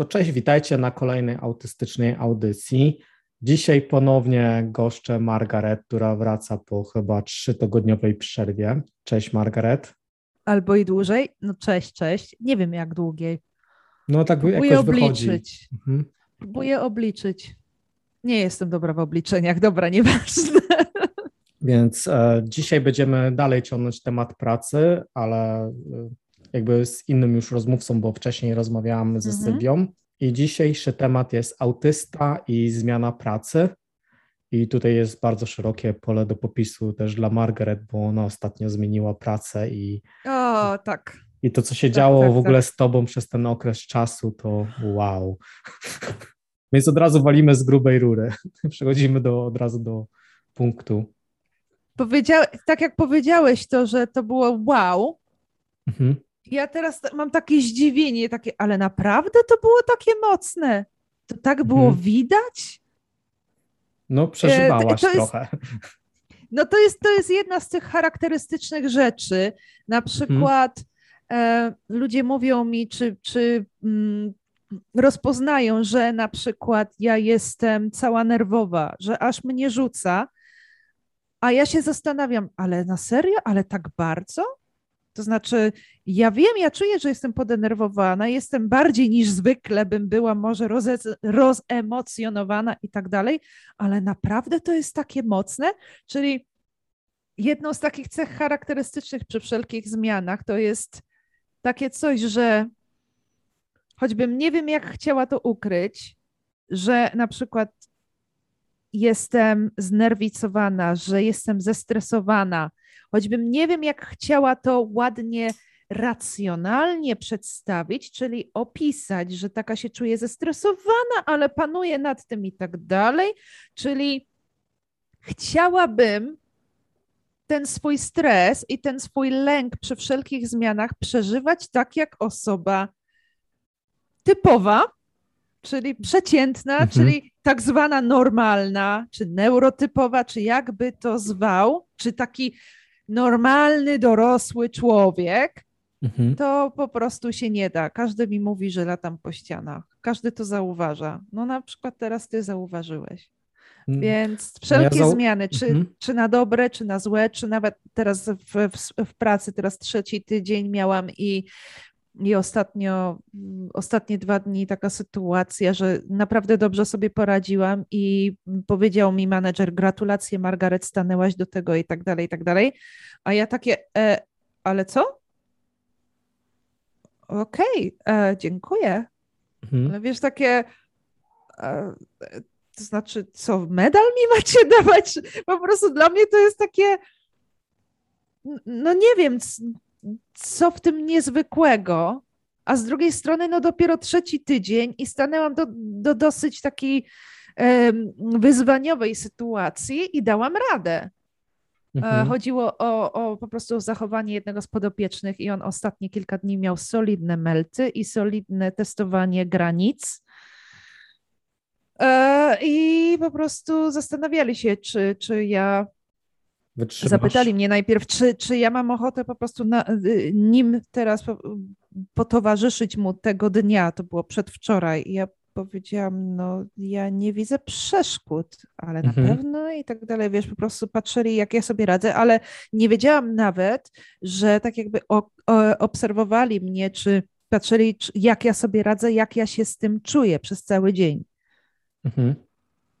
To cześć, witajcie na kolejnej autystycznej audycji. Dzisiaj ponownie goszczę Margaret, która wraca po chyba trzytygodniowej przerwie. Cześć Margaret. Albo i dłużej. No cześć, cześć. Nie wiem jak długiej. No tak Próbuję jakoś obliczyć. Mhm. Próbuję obliczyć. Nie jestem dobra w obliczeniach. Dobra, nieważne. Więc e, dzisiaj będziemy dalej ciągnąć temat pracy, ale e, jakby z innym już rozmówcą, bo wcześniej rozmawiałam ze Mhm. Sylwią. I dzisiejszy temat jest autysta i zmiana pracy. I tutaj jest bardzo szerokie pole do popisu też dla Margaret, bo ona ostatnio zmieniła pracę i, O, tak. i to, co się Tak, działo tak, w ogóle tak. z tobą przez ten okres czasu, to wow. Więc od razu walimy z grubej rury. Przechodzimy do, od razu do punktu. Powiedział, tak jak powiedziałeś to, że to było wow. Mhm. Ja teraz mam takie zdziwienie, takie, ale naprawdę to było takie mocne. To tak było Mhm. widać? No, przeżywałaś E, to jest- trochę. No to jest, to jest jedna z tych charakterystycznych rzeczy. Na przykład e, ludzie mówią mi, czy, czy mm, rozpoznają, że na przykład ja jestem cała nerwowa, że aż mnie rzuca, a ja się zastanawiam, ale na serio, ale tak bardzo? To znaczy, ja wiem, ja czuję, że jestem podenerwowana, jestem bardziej niż zwykle bym była może roze, rozemocjonowana i tak dalej, ale naprawdę to jest takie mocne? Czyli jedną z takich cech charakterystycznych przy wszelkich zmianach to jest takie coś, że choćbym nie wiem, jak chciała to ukryć, że na przykład jestem znerwicowana, że jestem zestresowana, choćbym nie wiem, jak chciała to ładnie, racjonalnie przedstawić, czyli opisać, że taka się czuję zestresowana, ale panuję nad tym i tak dalej, czyli chciałabym ten swój stres i ten swój lęk przy wszelkich zmianach przeżywać tak jak osoba typowa, czyli przeciętna, Mhm. czyli tak zwana normalna, czy neurotypowa, czy jakby to zwał, czy taki normalny, dorosły człowiek, Mhm. to po prostu się nie da. Każdy mi mówi, że latam po ścianach. Każdy to zauważa. No na przykład teraz ty zauważyłeś. Więc wszelkie zau- zmiany, czy, Mhm. czy na dobre, czy na złe, czy nawet teraz w, w, w pracy, teraz trzeci tydzień miałam i, i ostatnio, mm, ostatnie dwa dni taka sytuacja, że naprawdę dobrze sobie poradziłam i powiedział mi menedżer, gratulacje Margaret, stanęłaś do tego i tak dalej, i tak dalej. A ja takie, e, ale co? Okej, e, dziękuję. Mhm. Ale wiesz, takie. e, To znaczy, co, medal mi macie dawać? Po prostu dla mnie to jest takie. No nie wiem, co w tym niezwykłego. A z drugiej strony, no dopiero trzeci tydzień i stanęłam do, do dosyć takiej wyzwaniowej sytuacji i dałam radę. E, Mhm. Chodziło o, o po prostu o zachowanie jednego z podopiecznych i on ostatnie kilka dni miał solidne melty i solidne testowanie granic. E, I po prostu zastanawiali się, czy, czy ja. Wytrzymasz. Zapytali mnie najpierw, czy, czy ja mam ochotę po prostu na, y, nim teraz po, potowarzyszyć mu tego dnia. To było przedwczoraj. I ja powiedziałam, no ja nie widzę przeszkód, ale na Mhm. pewno i tak dalej. Wiesz, po prostu patrzyli, jak ja sobie radzę, ale nie wiedziałam nawet, że tak jakby o, o, obserwowali mnie, czy patrzyli, jak ja sobie radzę, jak ja się z tym czuję przez cały dzień. Mhm.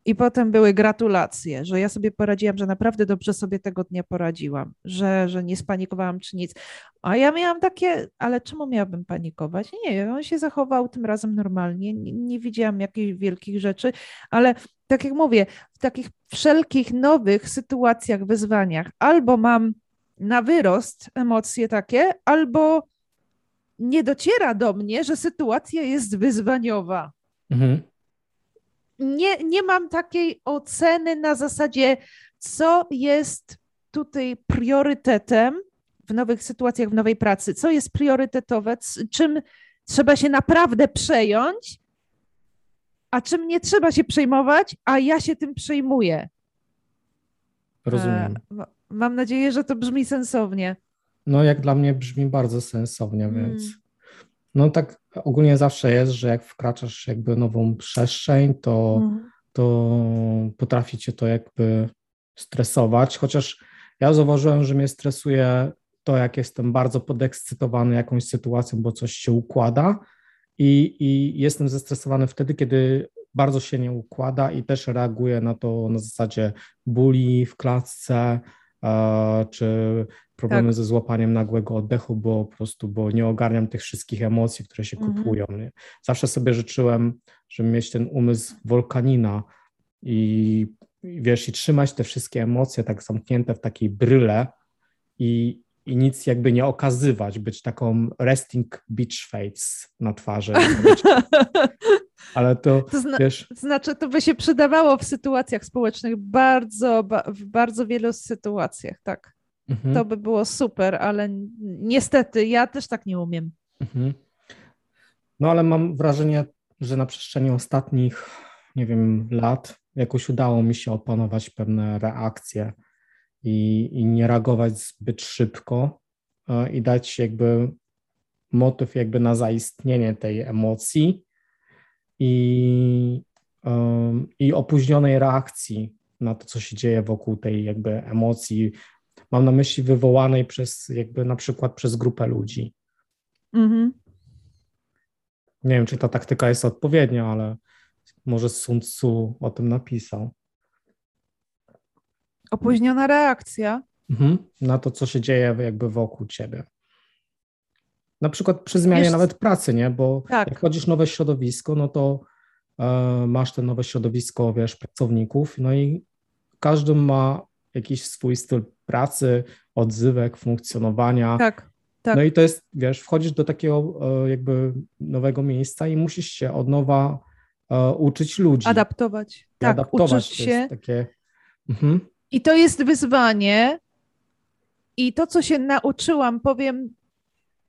I potem były gratulacje, że ja sobie poradziłam, że naprawdę dobrze sobie tego dnia poradziłam, że, że nie spanikowałam czy nic. A ja miałam takie, ale czemu miałabym panikować? Nie, on się zachował tym razem normalnie, nie, nie widziałam jakichś wielkich rzeczy, ale tak jak mówię, w takich wszelkich nowych sytuacjach, wyzwaniach, albo mam na wyrost emocje takie, albo nie dociera do mnie, że sytuacja jest wyzwaniowa Mhm. Nie, nie mam takiej oceny na zasadzie, co jest tutaj priorytetem w nowych sytuacjach, w nowej pracy, co jest priorytetowe, czym trzeba się naprawdę przejąć, a czym nie trzeba się przejmować, a ja się tym przejmuję. Rozumiem. E, ma- Mam nadzieję, że to brzmi sensownie. No, jak dla mnie brzmi bardzo sensownie, więc No tak ogólnie zawsze jest, że jak wkraczasz jakby nową przestrzeń, to, mhm. to potrafi cię to jakby stresować, chociaż ja zauważyłem, że mnie stresuje to, jak jestem bardzo podekscytowany jakąś sytuacją, bo coś się układa i, i jestem zestresowany wtedy, kiedy bardzo się nie układa i też reaguję na to na zasadzie bóli w klatce, czy problemy tak. ze złapaniem nagłego oddechu, bo po prostu, bo nie ogarniam tych wszystkich emocji, które się mhm. kupują. Nie? Zawsze sobie życzyłem, żeby mieć ten umysł wolkanina i, i wiesz, i trzymać te wszystkie emocje tak zamknięte w takiej bryle i, i nic jakby nie okazywać, być taką resting beach face na twarzy. Ale to, to zna wiesz... Znaczy, to by się przydawało w sytuacjach społecznych bardzo, w bardzo wielu sytuacjach, tak. Mhm. To by było super, ale niestety ja też tak nie umiem. Mhm. No ale mam wrażenie, że na przestrzeni ostatnich, nie wiem, lat jakoś udało mi się opanować pewne reakcje i, i nie reagować zbyt szybko e, i dać jakby motyw jakby na zaistnienie tej emocji i, i opóźnionej reakcji na to, co się dzieje wokół tej jakby emocji. Mam na myśli wywołanej przez jakby na przykład przez grupę ludzi. Mhm. Nie wiem, czy ta taktyka jest odpowiednia, ale może Sun Tzu o tym napisał. Opóźniona reakcja. Mhm. Na to, co się dzieje jakby wokół ciebie. Na przykład przy zmianie Wiesz, nawet pracy, nie? Bo tak. jak chodzisz nowe środowisko, no to e, masz te nowe środowisko, wiesz, pracowników, no i każdy ma jakiś swój styl pracy, odzywek, funkcjonowania. Tak, tak. No i to jest, wiesz, wchodzisz do takiego e, jakby nowego miejsca i musisz się od nowa e, uczyć ludzi. Adaptować. Tak, adaptować. uczyć się. Takie... Mhm. I to jest wyzwanie. I to, co się nauczyłam, powiem,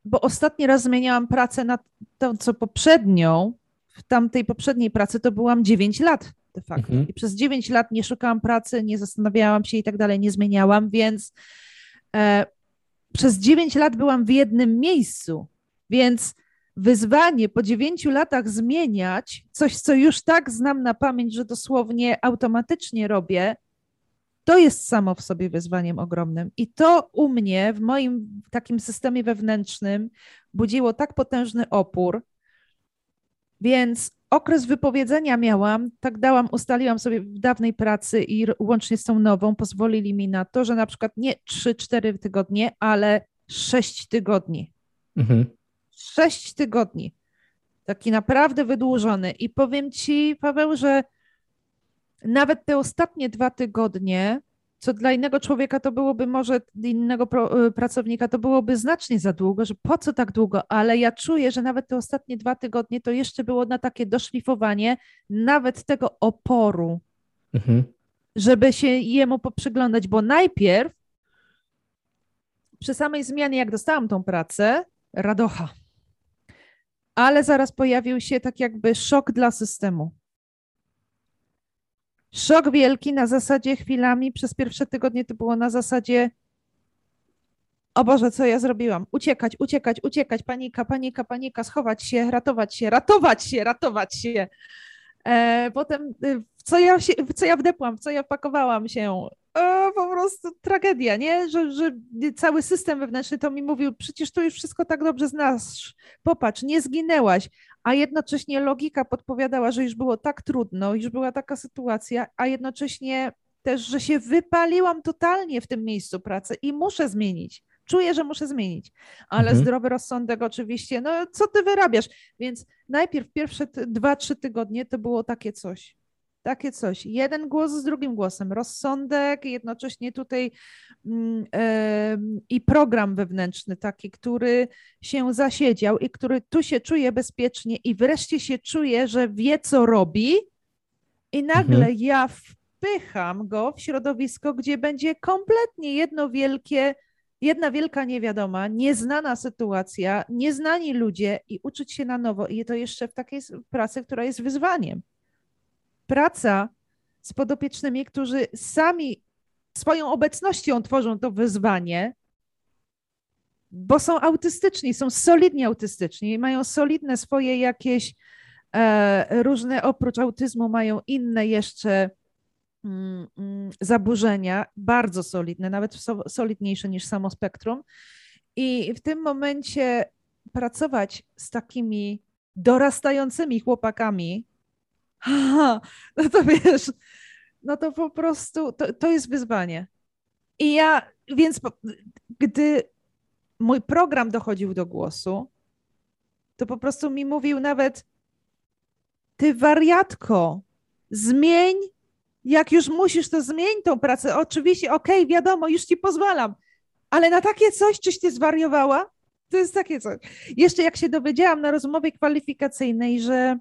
bo ostatni raz zmieniałam pracę na tą, co poprzednią, w tamtej poprzedniej pracy to byłam 9 lat de facto. Mhm. I przez 9 lat nie szukałam pracy, nie zastanawiałam się i tak dalej, nie zmieniałam, więc e, przez 9 lat byłam w jednym miejscu, więc wyzwanie po 9 latach zmieniać coś, co już tak znam na pamięć, że dosłownie automatycznie robię, to jest samo w sobie wyzwaniem ogromnym. I to u mnie, w moim takim systemie wewnętrznym, budziło tak potężny opór, więc okres wypowiedzenia miałam, tak dałam, ustaliłam sobie w dawnej pracy i łącznie z tą nową, pozwolili mi na to, że na przykład nie 3-4 tygodnie, ale 6 tygodni. Mhm. 6 tygodni. Taki naprawdę wydłużony. I powiem ci, Paweł, że nawet te ostatnie dwa tygodnie, co dla innego człowieka to byłoby może, innego y, pracownika to byłoby znacznie za długo, że po co tak długo, ale ja czuję, że nawet te ostatnie dwa tygodnie to jeszcze było na takie doszlifowanie nawet tego oporu, mhm. żeby się jemu poprzyglądać, bo najpierw przy samej zmianie, jak dostałam tą pracę, radocha, ale zaraz pojawił się tak jakby szok dla systemu Szok wielki na zasadzie chwilami, przez pierwsze tygodnie to było na zasadzie o Boże, co ja zrobiłam? Uciekać, uciekać, uciekać, panika, panika, panika, schować się, ratować się, ratować się, ratować się. E, potem y, co ja, się, co ja wdepłam, co ja wpakowałam się. E, po prostu tragedia, nie? Że, że cały system wewnętrzny to mi mówił, przecież to już wszystko tak dobrze znasz, popatrz, nie zginęłaś, a jednocześnie logika podpowiadała, że już było tak trudno, już była taka sytuacja, a jednocześnie też, że się wypaliłam totalnie w tym miejscu pracy i muszę zmienić. Czuję, że muszę zmienić, ale mhm. zdrowy rozsądek oczywiście, no co ty wyrabiasz? Więc najpierw pierwsze dwa, trzy tygodnie to było takie coś. Takie coś. Jeden głos z drugim głosem. Rozsądek, jednocześnie tutaj yy, i program wewnętrzny taki, który się zasiedział i który tu się czuje bezpiecznie i wreszcie się czuje, że wie, co robi i nagle mhm. ja wpycham go w środowisko, gdzie będzie kompletnie jedno wielkie, jedna wielka niewiadoma, nieznana sytuacja, nieznani ludzie i uczyć się na nowo i to jeszcze w takiej pracy, która jest wyzwaniem praca z podopiecznymi, którzy sami swoją obecnością tworzą to wyzwanie, bo są autystyczni, są solidnie autystyczni, mają solidne swoje jakieś e, różne, oprócz autyzmu, mają inne jeszcze mm, mm, zaburzenia, bardzo solidne, nawet solidniejsze niż samo spektrum. I w tym momencie pracować z takimi dorastającymi chłopakami, no to wiesz, no to po prostu to, to jest wyzwanie. I ja, więc gdy mój program dochodził do głosu, to po prostu mi mówił nawet, ty wariatko, zmień, jak już musisz, to zmień tą pracę. Oczywiście, okej, okay, wiadomo, już ci pozwalam, ale na takie coś, czyś ty zwariowała? To jest takie coś. Jeszcze jak się dowiedziałam na rozmowie kwalifikacyjnej, że,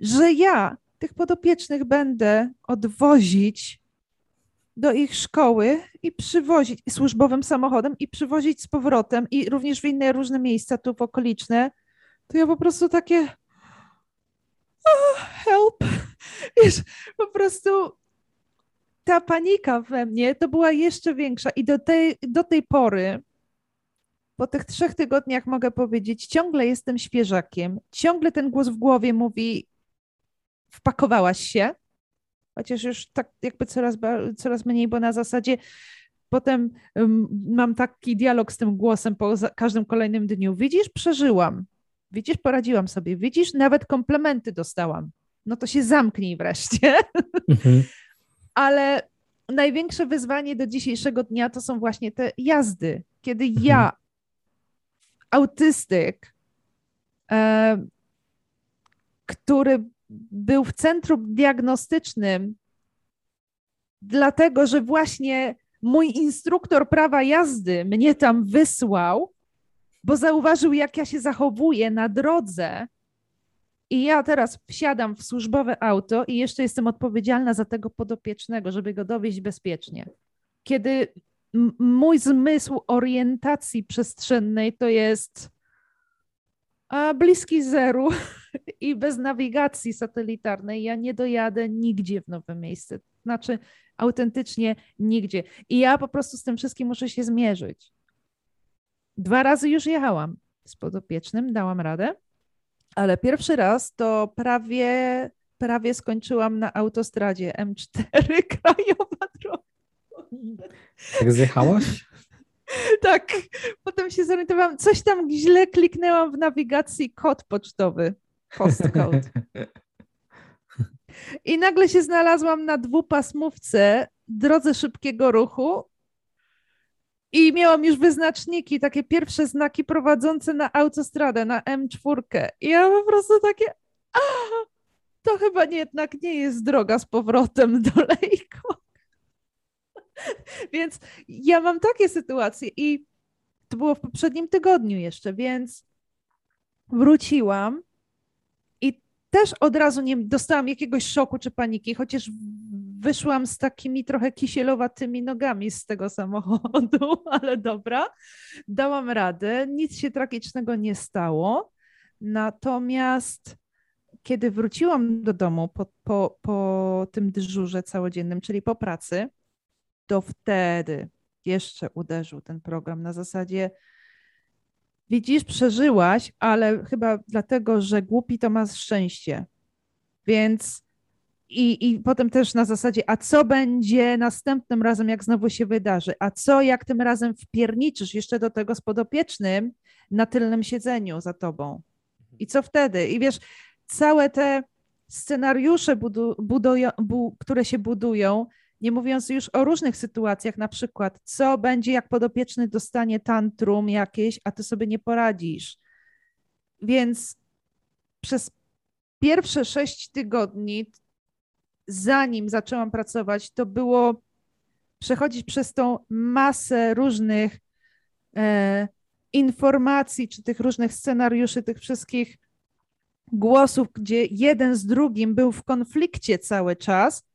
że ja tych podopiecznych będę odwozić do ich szkoły i przywozić służbowym samochodem i przywozić z powrotem i również w inne różne miejsca tu w okoliczne, to ja po prostu takie oh, help. Wiesz, po prostu ta panika we mnie to była jeszcze większa i do tej, do tej pory po tych trzech tygodniach mogę powiedzieć, ciągle jestem świeżakiem, ciągle ten głos w głowie mówi wpakowałaś się, chociaż już tak jakby coraz, coraz mniej, bo na zasadzie potem mam taki dialog z tym głosem po każdym kolejnym dniu. Widzisz, przeżyłam. Widzisz, poradziłam sobie. Widzisz, nawet komplementy dostałam. No to się zamknij wreszcie. Mhm. Ale największe wyzwanie do dzisiejszego dnia to są właśnie te jazdy, kiedy mhm. ja, autystyk, e, który był w centrum diagnostycznym, dlatego że właśnie mój instruktor prawa jazdy mnie tam wysłał, bo zauważył, jak ja się zachowuję na drodze. I ja teraz wsiadam w służbowe auto i jeszcze jestem odpowiedzialna za tego podopiecznego, żeby go dowieść bezpiecznie. Kiedy mój zmysł orientacji przestrzennej to jest bliski zeru i bez nawigacji satelitarnej ja nie dojadę nigdzie w nowe miejsce. Znaczy, autentycznie nigdzie. I ja po prostu z tym wszystkim muszę się zmierzyć. Dwa razy już jechałam z podopiecznym, dałam radę, ale pierwszy raz to prawie, prawie skończyłam na autostradzie M4 krajowa droga. Jak zjechałaś? tak, potem się zorientowałam, coś tam źle kliknęłam w nawigacji kod pocztowy, postcode. I nagle się znalazłam na dwupasmówce drodze szybkiego ruchu i miałam już wyznaczniki, takie pierwsze znaki prowadzące na autostradę, na M4. I ja po prostu takie, a, to chyba nie, jednak nie jest droga z powrotem do Lejko. więc ja mam takie sytuacje i to było w poprzednim tygodniu jeszcze, więc wróciłam też od razu nie dostałam jakiegoś szoku czy paniki, chociaż wyszłam z takimi trochę kisielowatymi nogami z tego samochodu, ale dobra, dałam radę, nic się tragicznego nie stało. Natomiast kiedy wróciłam do domu po, po, po tym dyżurze całodziennym, czyli po pracy, to wtedy jeszcze uderzył ten program na zasadzie widzisz, przeżyłaś, ale chyba dlatego, że głupi to ma szczęście. Więc i, i potem też na zasadzie, a co będzie następnym razem, jak znowu się wydarzy? A co, jak tym razem wpierniczysz jeszcze do tego z podopiecznym na tylnym siedzeniu za tobą? I co wtedy? I wiesz, całe te scenariusze, budu, budują, bu, które się budują, nie mówiąc już o różnych sytuacjach, na przykład, co będzie, jak podopieczny dostanie tantrum jakieś, a ty sobie nie poradzisz. Więc przez pierwsze sześć tygodni, zanim zaczęłam pracować, to było przechodzić przez tą masę różnych e, informacji, czy tych różnych scenariuszy, tych wszystkich głosów, gdzie jeden z drugim był w konflikcie cały czas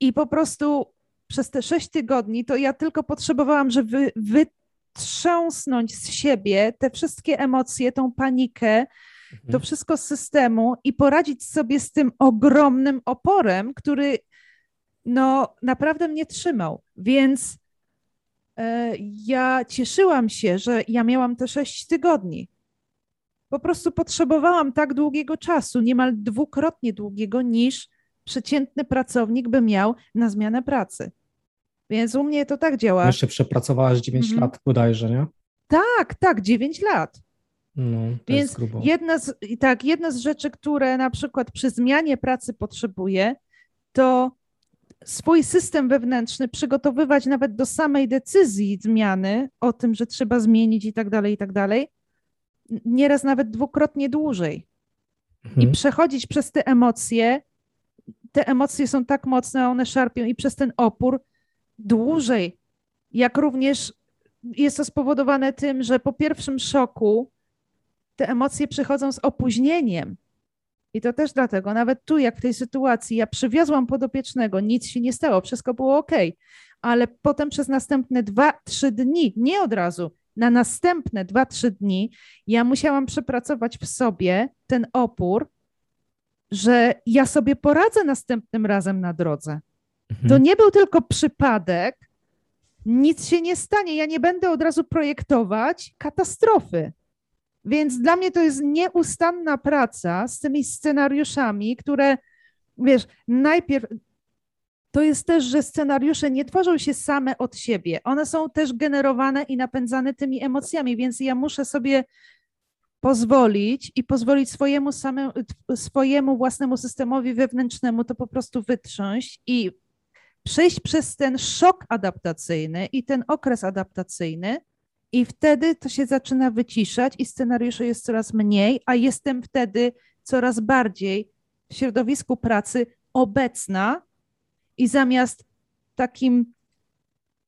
i po prostu przez te sześć tygodni to ja tylko potrzebowałam, żeby wytrząsnąć z siebie te wszystkie emocje, tą panikę, mhm. to wszystko z systemu i poradzić sobie z tym ogromnym oporem, który no naprawdę mnie trzymał. Więc e, ja cieszyłam się, że ja miałam te sześć tygodni. Po prostu potrzebowałam tak długiego czasu, niemal dwukrotnie długiego niż przeciętny pracownik by miał na zmianę pracy. Więc u mnie to tak działa. Jeszcze przepracowałaś 9 mhm. lat bodajże, nie? Tak, tak, 9 lat. No, Więc jedna z, tak, jedna z rzeczy, które na przykład przy zmianie pracy potrzebuję, to swój system wewnętrzny przygotowywać nawet do samej decyzji zmiany o tym, że trzeba zmienić i tak dalej, i tak dalej, nieraz nawet dwukrotnie dłużej. Mhm. I przechodzić przez te emocje, te emocje są tak mocne, one szarpią i przez ten opór dłużej. Jak również jest to spowodowane tym, że po pierwszym szoku te emocje przychodzą z opóźnieniem. I to też dlatego, nawet tu, jak w tej sytuacji, ja przywiozłam podopiecznego, nic się nie stało, wszystko było ok, ale potem przez następne dwa, trzy dni, nie od razu, na następne dwa, trzy dni, ja musiałam przepracować w sobie ten opór, że ja sobie poradzę następnym razem na drodze. Mhm. To nie był tylko przypadek, nic się nie stanie. Ja nie będę od razu projektować katastrofy. Więc dla mnie to jest nieustanna praca z tymi scenariuszami, które, wiesz, najpierw to jest też, że scenariusze nie tworzą się same od siebie. One są też generowane i napędzane tymi emocjami, więc ja muszę sobie pozwolić i pozwolić swojemu, samemu, swojemu własnemu systemowi wewnętrznemu to po prostu wytrząść i przejść przez ten szok adaptacyjny i ten okres adaptacyjny, i wtedy to się zaczyna wyciszać i scenariuszy jest coraz mniej, a jestem wtedy coraz bardziej w środowisku pracy obecna i zamiast takim,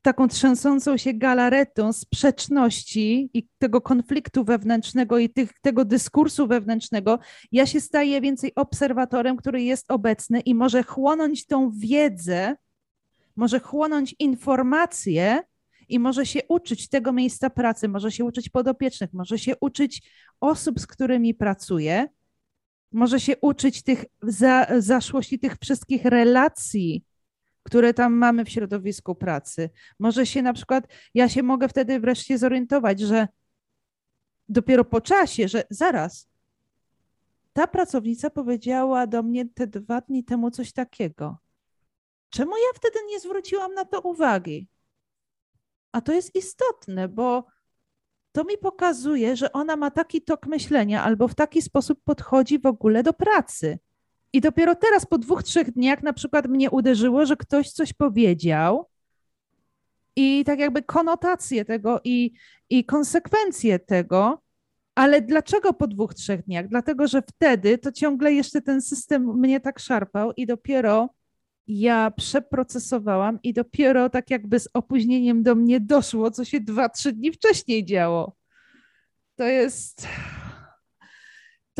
taką trzęsącą się galaretą sprzeczności i tego konfliktu wewnętrznego i tych, tego dyskursu wewnętrznego, ja się staję więcej obserwatorem, który jest obecny i może chłonąć tą wiedzę, może chłonąć informacje i może się uczyć tego miejsca pracy, może się uczyć podopiecznych, może się uczyć osób, z którymi pracuje, może się uczyć tych za, zaszłości, tych wszystkich relacji, które tam mamy w środowisku pracy. Może się na przykład, ja się mogę wtedy wreszcie zorientować, że dopiero po czasie, że zaraz, ta pracownica powiedziała do mnie te dwa dni temu coś takiego. Czemu ja wtedy nie zwróciłam na to uwagi? A to jest istotne, bo to mi pokazuje, że ona ma taki tok myślenia albo w taki sposób podchodzi w ogóle do pracy. I dopiero teraz, po dwóch, trzech dniach, na przykład mnie uderzyło, że ktoś coś powiedział i tak jakby konotacje tego i, i konsekwencje tego. Ale dlaczego po dwóch, trzech dniach? Dlatego, że wtedy to ciągle jeszcze ten system mnie tak szarpał i dopiero ja przeprocesowałam i dopiero tak jakby z opóźnieniem do mnie doszło, co się dwa, trzy dni wcześniej działo. To jest.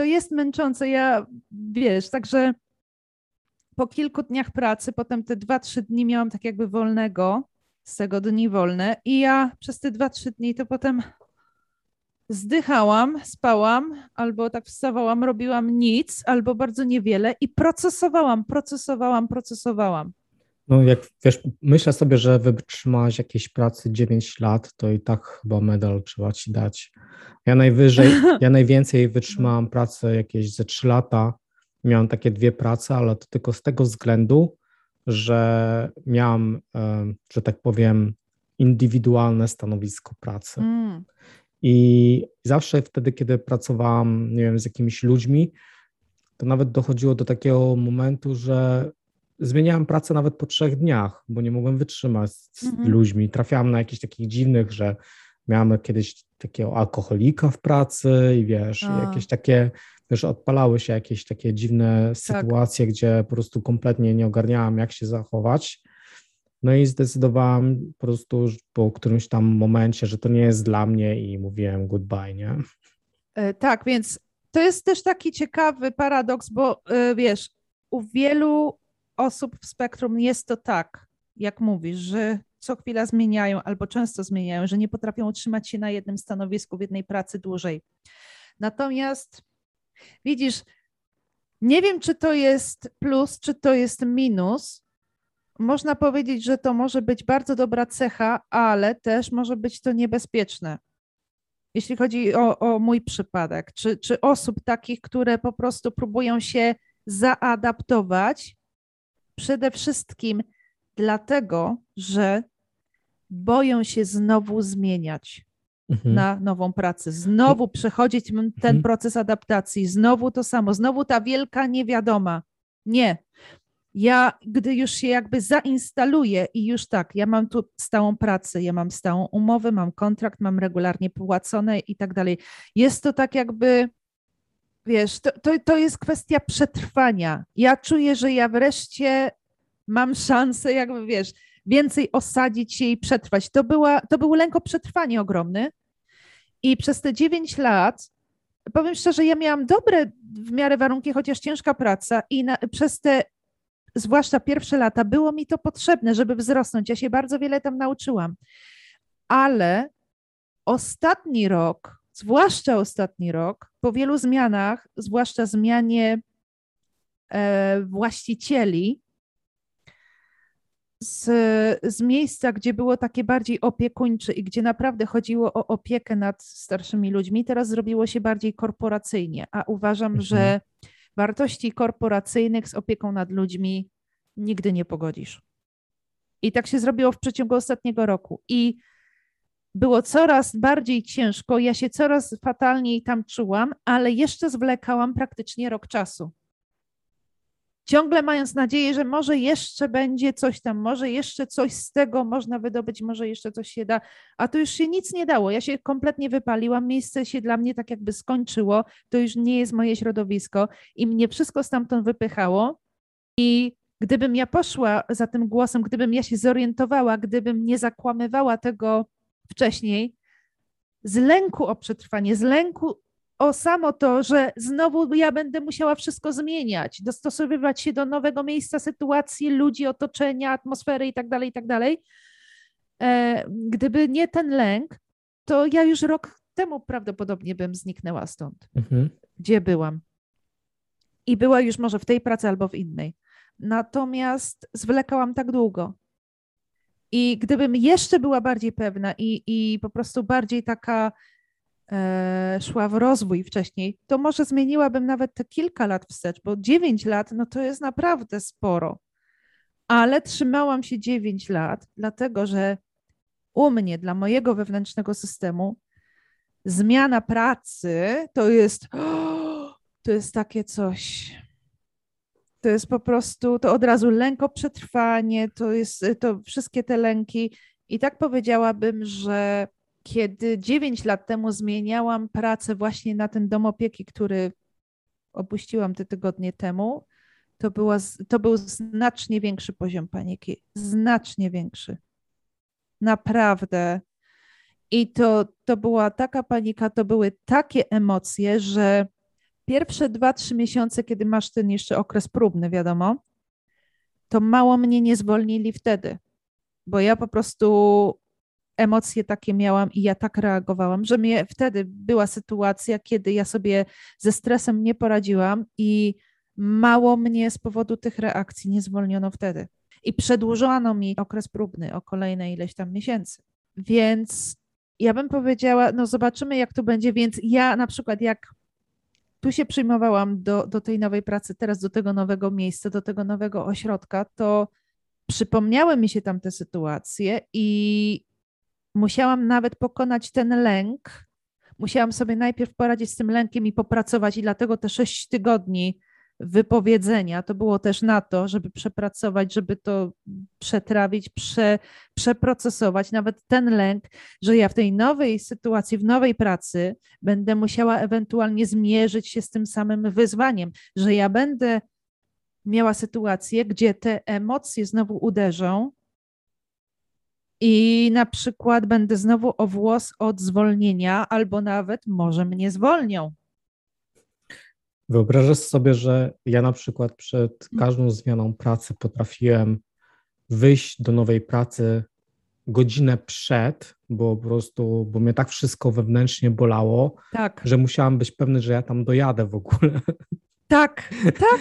To jest męczące. Ja wiesz, także po kilku dniach pracy, potem te dwa, trzy dni miałam tak jakby wolnego, z tego dni wolne, i ja przez te dwa, trzy dni to potem zdychałam, spałam, albo tak wstawałam, robiłam nic, albo bardzo niewiele i procesowałam, procesowałam, procesowałam. No jak wiesz, myślę sobie, że wytrzymałaś jakiejś pracy 9 lat, to i tak chyba medal trzeba ci dać. Ja najwyżej, ja najwięcej wytrzymałam pracę jakieś ze 3 lata. Miałam takie dwie prace, ale to tylko z tego względu, że miałam, że tak powiem, indywidualne stanowisko pracy. Mm. I zawsze wtedy, kiedy pracowałam, nie wiem, z jakimiś ludźmi, to nawet dochodziło do takiego momentu, że zmieniałem pracę nawet po trzech dniach, bo nie mogłem wytrzymać z mhm. ludźmi. Trafiałam na jakichś takich dziwnych, że miałem kiedyś takiego alkoholika w pracy i wiesz, A. jakieś takie, wiesz, odpalały się jakieś takie dziwne tak. sytuacje, gdzie po prostu kompletnie nie ogarniałam, jak się zachować. No i zdecydowałam po prostu po którymś tam momencie, że to nie jest dla mnie i mówiłem goodbye, nie? E, tak, więc to jest też taki ciekawy paradoks, bo e, wiesz, u wielu osób w spektrum jest to tak, jak mówisz, że co chwila zmieniają albo często zmieniają, że nie potrafią utrzymać się na jednym stanowisku, w jednej pracy dłużej. Natomiast widzisz, nie wiem, czy to jest plus, czy to jest minus, można powiedzieć, że to może być bardzo dobra cecha, ale też może być to niebezpieczne. Jeśli chodzi o, o mój przypadek, czy, czy osób takich, które po prostu próbują się zaadaptować, przede wszystkim dlatego, że boją się znowu zmieniać mhm. na nową pracę, znowu przechodzić ten mhm. proces adaptacji, znowu to samo, znowu ta wielka niewiadoma. Nie. Ja, gdy już się jakby zainstaluję i już tak, ja mam tu stałą pracę, ja mam stałą umowę, mam kontrakt, mam regularnie płacone i tak dalej. Jest to tak jakby, wiesz, to, to, to jest kwestia przetrwania. Ja czuję, że ja wreszcie mam szansę, jakby wiesz, więcej osadzić się i przetrwać. To, była, to był lęk o przetrwanie ogromny. I przez te 9 lat, powiem szczerze, ja miałam dobre w miarę warunki, chociaż ciężka praca, i na, przez te, zwłaszcza pierwsze lata, było mi to potrzebne, żeby wzrosnąć. Ja się bardzo wiele tam nauczyłam. Ale ostatni rok, zwłaszcza ostatni rok, po wielu zmianach, zwłaszcza zmianie e, właścicieli, z, z miejsca, gdzie było takie bardziej opiekuńcze i gdzie naprawdę chodziło o opiekę nad starszymi ludźmi, teraz zrobiło się bardziej korporacyjnie, a uważam, mhm. że wartości korporacyjnych z opieką nad ludźmi nigdy nie pogodzisz. I tak się zrobiło w przeciągu ostatniego roku. I było coraz bardziej ciężko, ja się coraz fatalniej tam czułam, ale jeszcze zwlekałam praktycznie rok czasu ciągle mając nadzieję, że może jeszcze będzie coś tam, może jeszcze coś z tego można wydobyć, może jeszcze coś się da, a to już się nic nie dało. Ja się kompletnie wypaliłam, miejsce się dla mnie tak jakby skończyło, to już nie jest moje środowisko i mnie wszystko stamtąd wypychało. I gdybym ja poszła za tym głosem, gdybym ja się zorientowała, gdybym nie zakłamywała tego wcześniej, z lęku o przetrwanie, z lęku o samo to, że znowu ja będę musiała wszystko zmieniać, dostosowywać się do nowego miejsca, sytuacji, ludzi, otoczenia, atmosfery itd., tak itd. Tak e, gdyby nie ten lęk, to ja już rok temu prawdopodobnie bym zniknęła stąd, mhm. gdzie byłam. I była już może w tej pracy albo w innej. Natomiast zwlekałam tak długo. I gdybym jeszcze była bardziej pewna i, i po prostu bardziej taka e, szła w rozwój wcześniej, to może zmieniłabym nawet te kilka lat wstecz, bo 9 lat no to jest naprawdę sporo. Ale trzymałam się 9 lat, dlatego że u mnie, dla mojego wewnętrznego systemu, zmiana pracy to jest, to jest takie coś. To jest po prostu, to od razu lęk o przetrwanie, to jest to wszystkie te lęki. I tak powiedziałabym, że kiedy 9 lat temu zmieniałam pracę właśnie na ten dom opieki, który opuściłam te tygodnie temu, to, była, to był znacznie większy poziom paniki. Znacznie większy. Naprawdę. I to, to była taka panika, to były takie emocje, że pierwsze dwa, trzy miesiące, kiedy masz ten jeszcze okres próbny, wiadomo, to mało mnie nie zwolnili wtedy, bo ja po prostu emocje takie miałam i ja tak reagowałam, że mnie wtedy była sytuacja, kiedy ja sobie ze stresem nie poradziłam i mało mnie z powodu tych reakcji nie zwolniono wtedy. I przedłużono mi okres próbny o kolejne ileś tam miesięcy. Więc ja bym powiedziała, no zobaczymy, jak to będzie. Więc ja na przykład, jak tu się przyjmowałam do, do tej nowej pracy, teraz do tego nowego miejsca, do tego nowego ośrodka, to przypomniały mi się tam te sytuacje i musiałam nawet pokonać ten lęk. Musiałam sobie najpierw poradzić z tym lękiem i popracować, i dlatego te sześć tygodni wypowiedzenia to było też na to, żeby przepracować, żeby to przetrawić, prze, przeprocesować, nawet ten lęk, że ja w tej nowej sytuacji, w nowej pracy będę musiała ewentualnie zmierzyć się z tym samym wyzwaniem, że ja będę miała sytuację, gdzie te emocje znowu uderzą i na przykład będę znowu o włos od zwolnienia, albo nawet może mnie zwolnią. Wyobrażasz sobie, że ja na przykład przed każdą zmianą pracy potrafiłem wyjść do nowej pracy godzinę przed, bo po prostu, bo mnie tak wszystko wewnętrznie bolało, tak. że musiałam być pewny, że ja tam dojadę w ogóle. Tak, tak.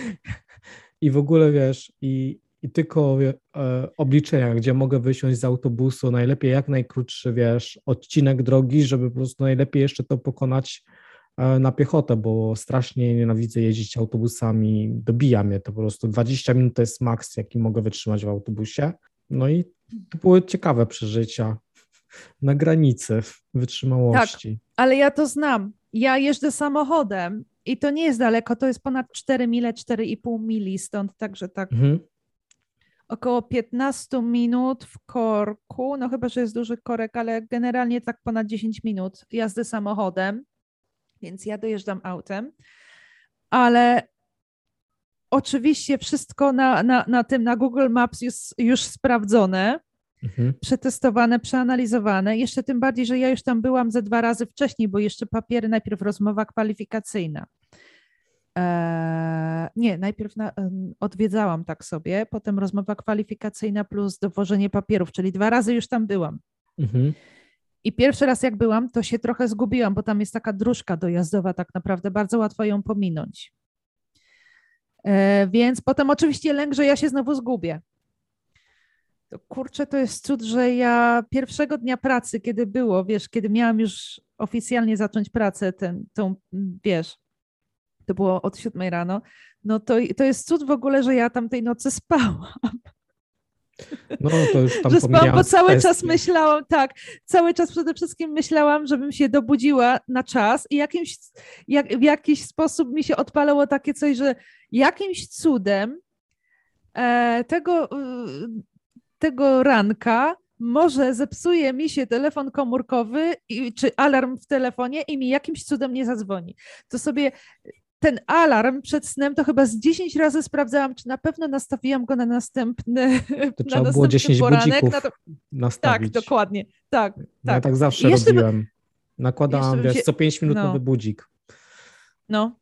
I w ogóle wiesz, i i tylko e, obliczenia, gdzie mogę wysiąść z autobusu, najlepiej jak najkrótszy, wiesz, odcinek drogi, żeby po prostu najlepiej jeszcze to pokonać na piechotę, bo strasznie nienawidzę jeździć autobusami, dobija mnie to po prostu, 20 minut to jest maks, jaki mogę wytrzymać w autobusie, no i to były ciekawe przeżycia na granicy wytrzymałości. Tak, ale ja to znam, ja jeżdżę samochodem i to nie jest daleko, to jest ponad 4 mile, 4,5 mili stąd, także tak mhm. około 15 minut w korku, no chyba, że jest duży korek, ale generalnie tak ponad 10 minut jazdy samochodem, więc ja dojeżdżam autem, ale oczywiście wszystko na, na, na tym, na Google Maps jest już sprawdzone, mhm. przetestowane, przeanalizowane. Jeszcze tym bardziej, że ja już tam byłam ze dwa razy wcześniej, bo jeszcze papiery, najpierw rozmowa kwalifikacyjna. Eee, nie, najpierw na, odwiedzałam tak sobie, potem rozmowa kwalifikacyjna plus dowożenie papierów, czyli dwa razy już tam byłam. Mhm. I pierwszy raz jak byłam, to się trochę zgubiłam, bo tam jest taka dróżka dojazdowa, tak naprawdę bardzo łatwo ją pominąć. E, więc potem oczywiście lęk, że ja się znowu zgubię. Kurczę, to jest cud, że ja pierwszego dnia pracy, kiedy było, wiesz, kiedy miałam już oficjalnie zacząć pracę, ten, tą, wiesz, to było od siódmej rano, no to, to jest cud w ogóle, że ja tam tej nocy spałam. No to już tam że spałam, bo cały kwestie. czas myślałam, tak, cały czas przede wszystkim myślałam, żebym się dobudziła na czas i jakimś, jak, w jakiś sposób mi się odpalało takie coś, że jakimś cudem e, tego, e, tego ranka może zepsuje mi się telefon komórkowy i, czy alarm w telefonie i mi jakimś cudem nie zadzwoni. To sobie ten alarm przed snem to chyba z 10 razy sprawdzałam, czy na pewno nastawiłam go na następny To na trzeba było 10 poranek. na to... nastawić. Tak, dokładnie. Tak, tak. Ja tak zawsze robiłem. Nakładałam, wiesz, się... co 5 minut no. nowy budzik. No.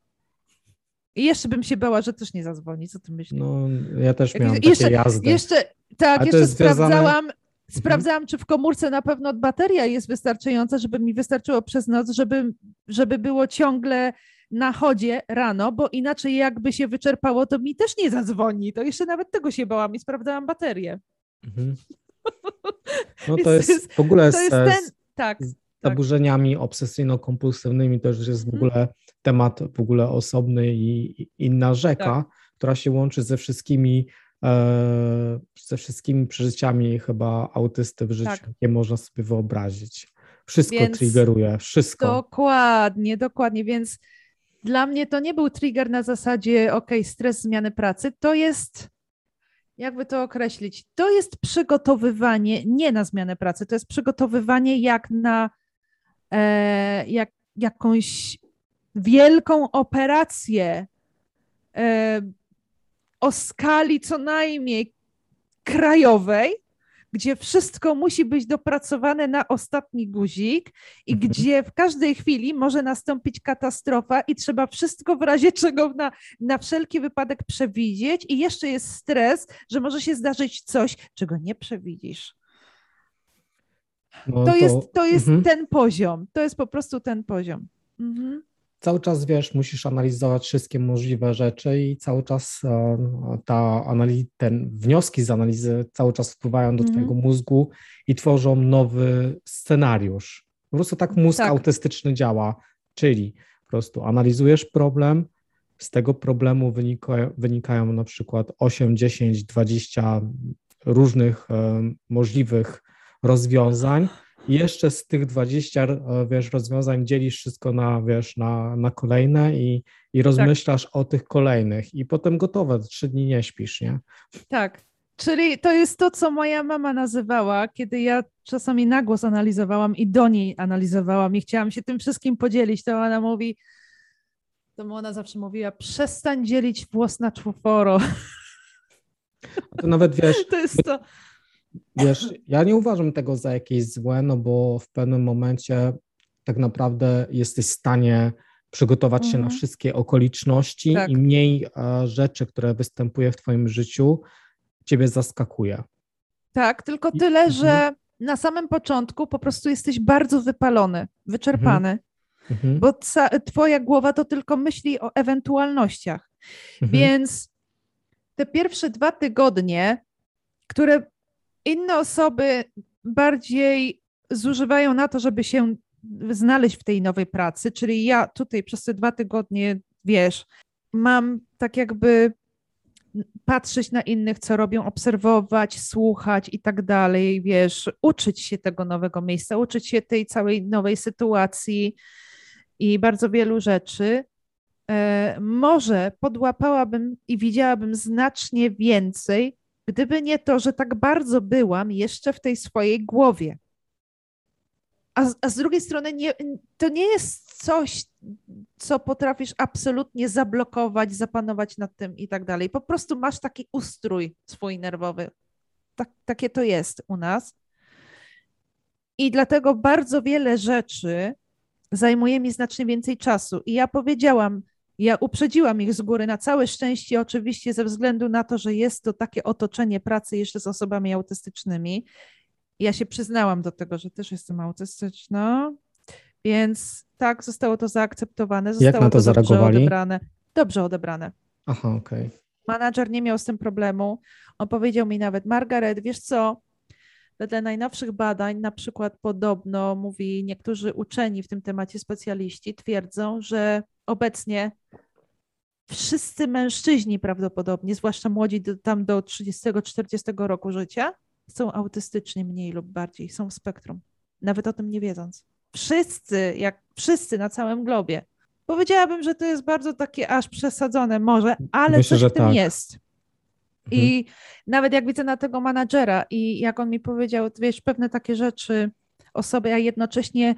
I jeszcze bym się bała, że też nie zadzwoni. Co ty myślisz? No, ja też miałam takie jeszcze, jazdy. Jeszcze, tak, jeszcze sprawdzałam, związane... sprawdzałam, czy w komórce na pewno bateria jest wystarczająca, żeby mi wystarczyło przez noc, żeby, żeby było ciągle na chodzie rano, bo inaczej jakby się wyczerpało, to mi też nie zadzwoni. To jeszcze nawet tego się bałam i sprawdzałam baterię. Mhm. No to jest w ogóle to jest ten, tak, z tak. zaburzeniami obsesyjno-kompulsywnymi to już jest w mhm. ogóle temat w ogóle osobny i inna rzeka, tak. która się łączy ze wszystkimi e, ze wszystkimi przeżyciami chyba autysty w życiu, tak. jakie można sobie wyobrazić. Wszystko więc triggeruje, wszystko. Dokładnie, dokładnie, więc dla mnie to nie był trigger na zasadzie, ok, stres zmiany pracy, to jest, jakby to określić, to jest przygotowywanie nie na zmianę pracy, to jest przygotowywanie jak na e, jak, jakąś wielką operację e, o skali co najmniej krajowej, gdzie wszystko musi być dopracowane na ostatni guzik i mhm. gdzie w każdej chwili może nastąpić katastrofa i trzeba wszystko w razie czego na, na wszelki wypadek przewidzieć i jeszcze jest stres, że może się zdarzyć coś, czego nie przewidzisz. No to, to, jest, to jest mhm. ten poziom, to jest po prostu ten poziom. Mhm cały czas wiesz, musisz analizować wszystkie możliwe rzeczy i cały czas e, ta analiz, ten wnioski z analizy cały czas wpływają do mm. twojego mózgu i tworzą nowy scenariusz. Po prostu tak mózg tak. autystyczny działa, czyli po prostu analizujesz problem, z tego problemu wynika, wynikają na przykład 8, 10, 20 różnych e, możliwych rozwiązań i jeszcze z tych 20, e, wiesz, rozwiązań dzielisz wszystko na, wiesz, na, na kolejne i, i rozmyślasz tak. o tych kolejnych i potem gotowe, trzy dni nie śpisz, nie? Tak, czyli to jest to, co moja mama nazywała, kiedy ja czasami na głos analizowałam i do niej analizowałam i chciałam się tym wszystkim podzielić, to ona mówi, to ona zawsze mówiła, przestań dzielić włos na czworo. To nawet wiesz, to jest to. Wiesz, ja nie uważam tego za jakieś złe, no bo w pewnym momencie tak naprawdę jesteś w stanie przygotować mhm. się na mhm. wszystkie okoliczności tak. i mniej e, rzeczy, które występuje w Twoim życiu, Ciebie zaskakuje. Tak, tylko tyle, I, że mhm. na samym początku po prostu jesteś bardzo wypalony, wyczerpany, mhm. bo ca- Twoja głowa to tylko myśli o ewentualnościach. Mhm. Więc te pierwsze dwa tygodnie, które inne osoby bardziej zużywają na to, żeby się znaleźć w tej nowej pracy, czyli ja tutaj przez te dwa tygodnie, wiesz, mam tak jakby patrzeć na innych, co robią, obserwować, słuchać i tak dalej, wiesz, uczyć się tego nowego miejsca, uczyć się tej całej nowej sytuacji i bardzo wielu rzeczy. E, może podłapałabym i widziałabym znacznie więcej, gdyby nie to, że tak bardzo byłam jeszcze w tej swojej głowie. A, a z drugiej strony nie, to nie jest coś, co potrafisz absolutnie zablokować, zapanować nad tym i tak dalej. Po prostu masz taki ustrój swój nerwowy. Tak, takie to jest u nas. I dlatego bardzo wiele rzeczy zajmuje mi znacznie więcej czasu. I ja powiedziałam, ja uprzedziłam ich z góry na całe szczęście, oczywiście ze względu na to, że jest to takie otoczenie pracy jeszcze z osobami autystycznymi. Ja się przyznałam do tego, że też jestem autystyczna, więc tak, zostało to zaakceptowane. Zostało Jak na to, to zareagowali? Dobrze odebrane. Dobrze odebrane. Aha, okej. Okay. Manager nie miał z tym problemu. On powiedział mi nawet, Margaret, wiesz co, wedle najnowszych badań, na przykład podobno mówi niektórzy uczeni w tym temacie specjaliści, twierdzą, że obecnie wszyscy mężczyźni prawdopodobnie, zwłaszcza młodzi do, tam do 30-40 roku życia, są autystyczni mniej lub bardziej, są w spektrum, nawet o tym nie wiedząc. Wszyscy, jak wszyscy na całym globie. Powiedziałabym, że to jest bardzo takie aż przesadzone może, ale Myślę, coś w tym tak. jest. I mhm. nawet jak widzę na tego menadżera i jak on mi powiedział, wiesz, pewne takie rzeczy o sobie, a jednocześnie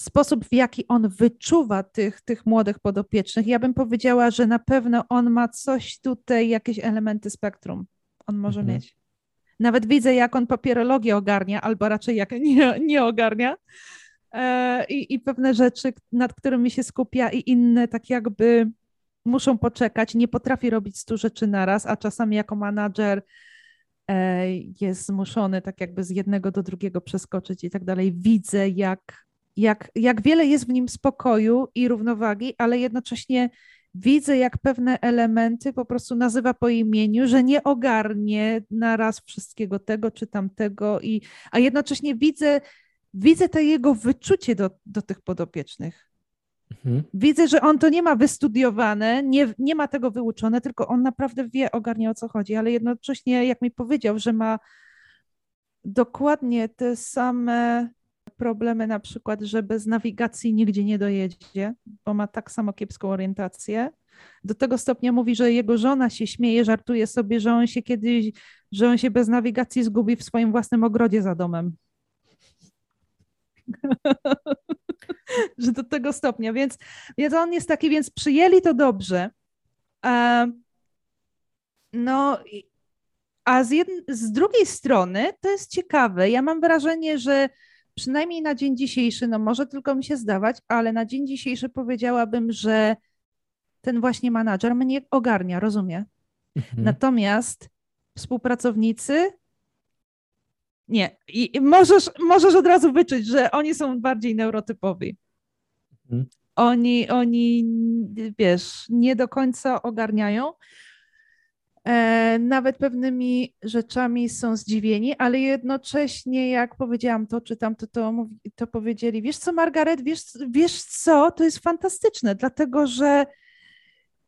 sposób, w jaki on wyczuwa tych, tych młodych podopiecznych, ja bym powiedziała, że na pewno on ma coś tutaj, jakieś elementy spektrum. On może mhm. mieć. Nawet widzę, jak on papierologię ogarnia, albo raczej jak nie, nie ogarnia. E, i, I pewne rzeczy, nad którymi się skupia, i inne tak jakby muszą poczekać. Nie potrafi robić stu rzeczy naraz, a czasami jako menadżer e, jest zmuszony tak jakby z jednego do drugiego przeskoczyć i tak dalej. Widzę, jak, jak, jak wiele jest w nim spokoju i równowagi, ale jednocześnie widzę, jak pewne elementy po prostu nazywa po imieniu, że nie ogarnie naraz wszystkiego tego czy tamtego, i, a jednocześnie widzę, widzę to jego wyczucie do, do tych podopiecznych. Mhm. Widzę, że on to nie ma wystudiowane, nie, nie ma tego wyuczone, tylko on naprawdę wie, ogarnia o co chodzi, ale jednocześnie, jak mi powiedział, że ma dokładnie te same problemy, na przykład, że bez nawigacji nigdzie nie dojedzie, bo ma tak samo kiepską orientację. Do tego stopnia mówi, że jego żona się śmieje, żartuje sobie, że on się kiedyś, że on się bez nawigacji zgubi w swoim własnym ogrodzie za domem. że do tego stopnia, więc, więc on jest taki, więc przyjęli to dobrze. no, a z, jedn- z drugiej strony to jest ciekawe. Ja mam wrażenie, że przynajmniej na dzień dzisiejszy, no może tylko mi się zdawać, ale na dzień dzisiejszy powiedziałabym, że ten właśnie menadżer mnie ogarnia, rozumie. Mhm. Natomiast współpracownicy nie. I możesz, możesz od razu wyczuć, że oni są bardziej neurotypowi. Mhm. Oni, oni, wiesz, nie do końca ogarniają. E, nawet pewnymi rzeczami są zdziwieni, ale jednocześnie, jak powiedziałam to, czy tamto, to, to powiedzieli, wiesz co, Margaret, wiesz, wiesz co, to jest fantastyczne, dlatego że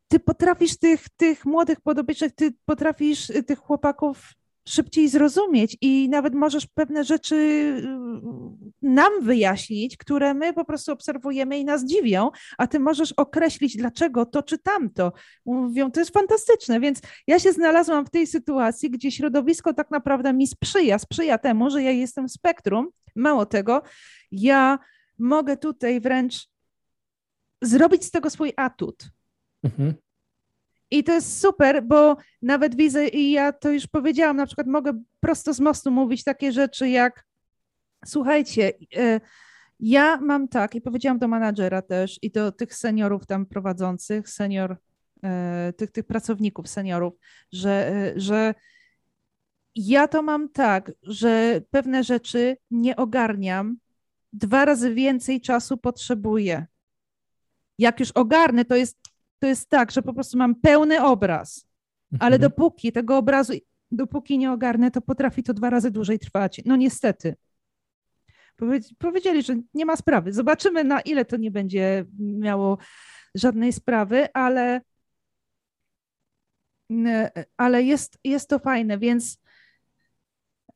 ty potrafisz tych, tych młodych podobiecznych, ty potrafisz tych chłopaków szybciej zrozumieć i nawet możesz pewne rzeczy y, nam wyjaśnić, które my po prostu obserwujemy i nas dziwią, a ty możesz określić, dlaczego to czy tamto. Mówią, to jest fantastyczne, więc ja się znalazłam w tej sytuacji, gdzie środowisko tak naprawdę mi sprzyja, sprzyja temu, że ja jestem w spektrum. Mało tego, ja mogę tutaj wręcz zrobić z tego swój atut. Mhm. I to jest super, bo nawet widzę, i ja to już powiedziałam, na przykład mogę prosto z mostu mówić takie rzeczy jak słuchajcie, e, ja mam tak, i powiedziałam do menadżera też i do tych seniorów tam prowadzących, senior, e, tych, tych pracowników seniorów, że, e, że ja to mam tak, że pewne rzeczy nie ogarniam, dwa razy więcej czasu potrzebuję. Jak już ogarnę, to jest to jest tak, że po prostu mam pełny obraz. ale mhm. dopóki tego obrazu, dopóki nie ogarnę, to potrafi to dwa razy dłużej trwać. No niestety. Powiedzieli, że nie ma sprawy. Zobaczymy, na ile to nie będzie miało żadnej sprawy, ale, ale jest, jest to fajne, więc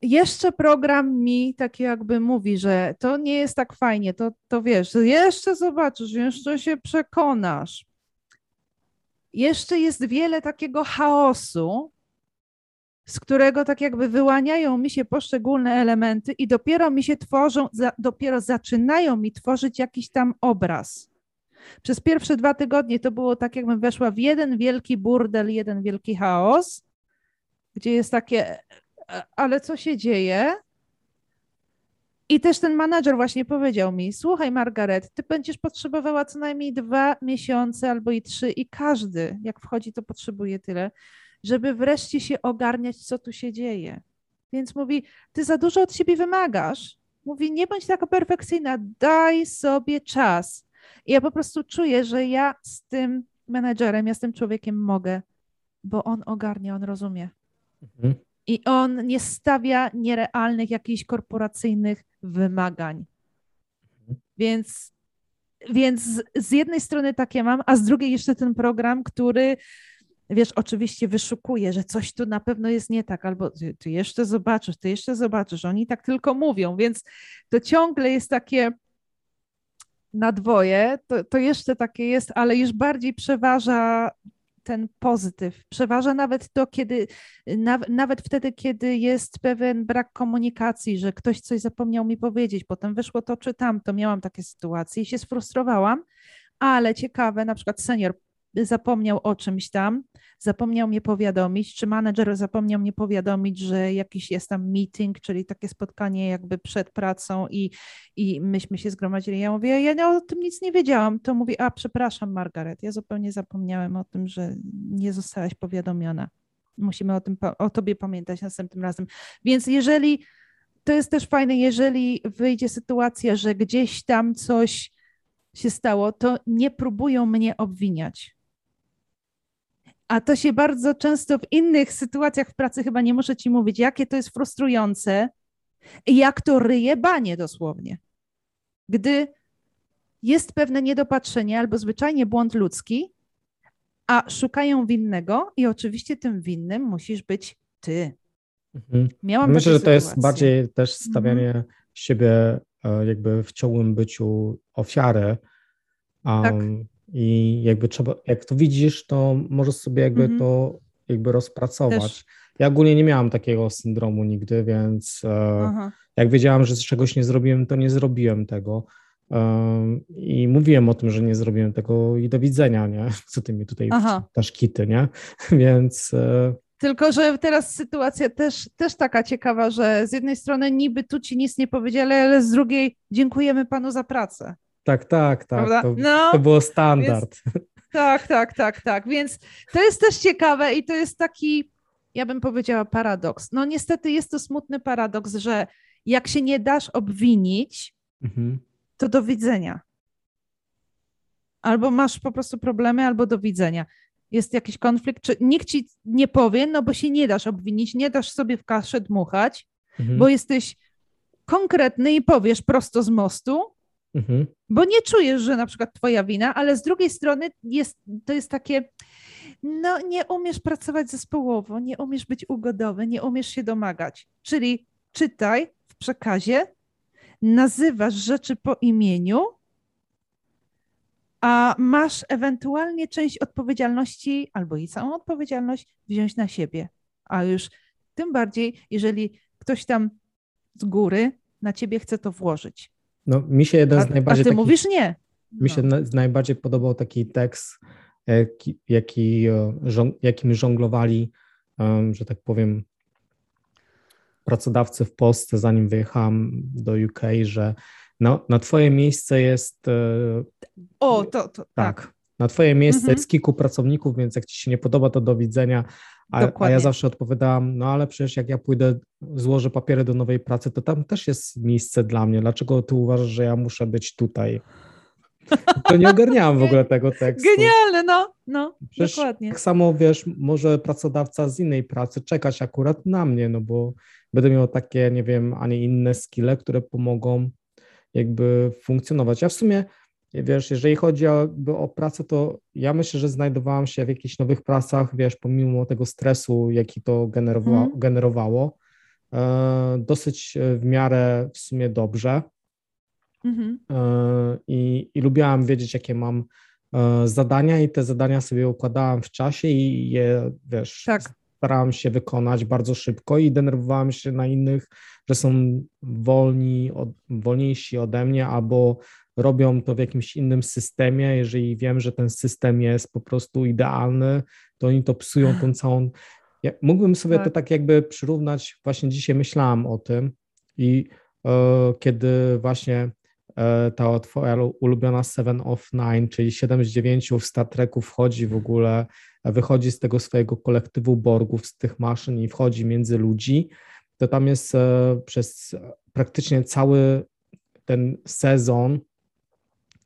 jeszcze program mi tak jakby mówi, że to nie jest tak fajnie, to, to wiesz, jeszcze zobaczysz, jeszcze się przekonasz. Jeszcze jest wiele takiego chaosu, z którego tak jakby wyłaniają mi się poszczególne elementy i dopiero mi się tworzą, za, dopiero zaczynają mi tworzyć jakiś tam obraz. Przez pierwsze dwa tygodnie to było tak, jakbym weszła w jeden wielki burdel, jeden wielki chaos, gdzie jest takie, e, ale co się dzieje? I też ten menadżer właśnie powiedział mi: Słuchaj, Margaret, ty będziesz potrzebowała co najmniej dwa miesiące albo i trzy, i każdy, jak wchodzi, to potrzebuje tyle żeby wreszcie się ogarniać, co tu się dzieje. Więc mówi, ty za dużo od siebie wymagasz. Mówi, nie bądź taka perfekcyjna, daj sobie czas. I ja po prostu czuję, że ja z tym menedżerem, ja z tym człowiekiem mogę, bo on ogarnia, on rozumie. Mhm. I on nie stawia nierealnych, jakichś korporacyjnych wymagań. Więc, więc z jednej strony takie mam, a z drugiej jeszcze ten program, który wiesz, oczywiście wyszukuje, że coś tu na pewno jest nie tak, albo ty, ty, jeszcze zobaczysz, ty jeszcze zobaczysz, oni tak tylko mówią, więc to ciągle jest takie na dwoje, to, to jeszcze takie jest, ale już bardziej przeważa ten pozytyw. Przeważa nawet to, kiedy, nawet, wtedy, kiedy jest pewien brak komunikacji, że ktoś coś zapomniał mi powiedzieć, potem wyszło to czy tamto, miałam takie sytuacje i się sfrustrowałam, ale ciekawe, na przykład senior zapomniał o czymś tam, zapomniał mnie powiadomić, czy menedżer zapomniał mnie powiadomić, że jakiś jest tam meeting, czyli takie spotkanie jakby przed pracą i, i myśmy się zgromadzili. Ja mówię, ja o tym nic nie wiedziałam. To mówi, a przepraszam Margaret, ja zupełnie zapomniałem o tym, że nie zostałaś powiadomiona. Musimy o tym, o tobie pamiętać następnym razem. Więc jeżeli, to jest też fajne, jeżeli wyjdzie sytuacja, że gdzieś tam coś się stało, to nie próbują mnie obwiniać a to się bardzo często w innych sytuacjach w pracy chyba nie muszę ci mówić, jakie to jest frustrujące i jak to ryje banie dosłownie. Gdy jest pewne niedopatrzenie albo zwyczajnie błąd ludzki, a szukają winnego i oczywiście tym winnym musisz być ty. Mhm. Miałam Myślę, że to jest bardziej też stawianie mhm. siebie e, jakby w ciągłym byciu ofiary. Um, tak. I jakby trzeba, jak to widzisz, to możesz sobie jakby -hmm. to jakby rozpracować. Też. Ja ogólnie nie miałam takiego syndromu nigdy, więc e, jak wiedziałam, że czegoś nie zrobiłem, to nie zrobiłem tego. E, I mówiłem o tym, że nie zrobiłem tego i do widzenia, nie? Co ty mi tutaj dasz kity, nie? Więc... E, tylko, że teraz sytuacja też, też taka ciekawa, że z jednej strony niby tu ci nic nie powiedzieli, ale z drugiej dziękujemy panu za pracę. Tak, tak, tak. To, no, to było standard. Więc, tak, tak, tak, tak. Więc to jest też ciekawe i to jest taki, ja bym powiedziała, paradoks. No niestety jest to smutny paradoks, że jak się nie dasz obwinić, mhm. to do widzenia. Albo masz po prostu problemy, albo do widzenia. Jest jakiś konflikt, czy nikt ci nie powie, no bo się nie dasz obwinić, nie dasz sobie w kaszę dmuchać, mhm. bo jesteś konkretny i powiesz prosto z mostu, Mhm. Bo nie czujesz, że na przykład twoja wina, ale z drugiej strony jest, to jest takie, no nie umiesz pracować zespołowo, nie umiesz być ugodowy, nie umiesz się domagać. Czyli czytaj w przekazie, nazywasz rzeczy po imieniu, a masz ewentualnie część odpowiedzialności albo i całą odpowiedzialność wziąć na siebie. A już tym bardziej, jeżeli ktoś tam z góry na ciebie chce to włożyć. No, mi się jeden a, z najbardziej. A ty takich, mówisz nie. Mi się no. najbardziej podobał taki tekst, jaki, jaki, jakim żonglowali, że tak powiem, pracodawcy w Polsce, zanim wyjechałam do UK, że na, na twoje miejsce jest. E, o, to, to tak. tak. Na twoje miejsce mhm. jest kilku pracowników, więc jak ci się nie podoba, to do widzenia. A, a, ja zawsze odpowiadałam, no ale przecież jak ja pójdę, złożę papiery do nowej pracy, to tam też jest miejsce dla mnie. Dlaczego ty uważasz, że ja muszę być tutaj? To nie ogarniałam w ogóle tego tekstu. Genialne, no, no, Przecież dokładnie. Tak samo, wiesz, może pracodawca z innej pracy czekać akurat na mnie, no bo będę miał takie, nie wiem, a nie inne skille, które pomogą jakby funkcjonować. Ja w sumie, wiesz, jeżeli chodzi o, o pracę, to ja myślę, że znajdowałam się w jakichś nowych pracach, wiesz, pomimo tego stresu, jaki to generowa mm. generowało, e, dosyć w miarę w sumie dobrze. Mhm. E, I, I lubiłam wiedzieć, jakie mam e, zadania, i te zadania sobie układałam w czasie i je, wiesz, tak. starałam się wykonać bardzo szybko i denerwowałam się na innych, że są wolni, od, wolniejsi ode mnie albo robią to w jakimś innym systemie. Jeżeli wiem, że ten system jest po prostu idealny, to oni to psują tą całą. Ja mógłbym sobie tak. to tak jakby przyrównać, właśnie dzisiaj myślałam o tym i e, kiedy właśnie E, ta twoja ulubiona Seven of Nine, czyli 7 z 9 w Star Treku wchodzi w ogóle, wychodzi z tego swojego kolektywu Borgów, z tych maszyn i wchodzi między ludzi, to tam jest e, przez praktycznie cały ten sezon,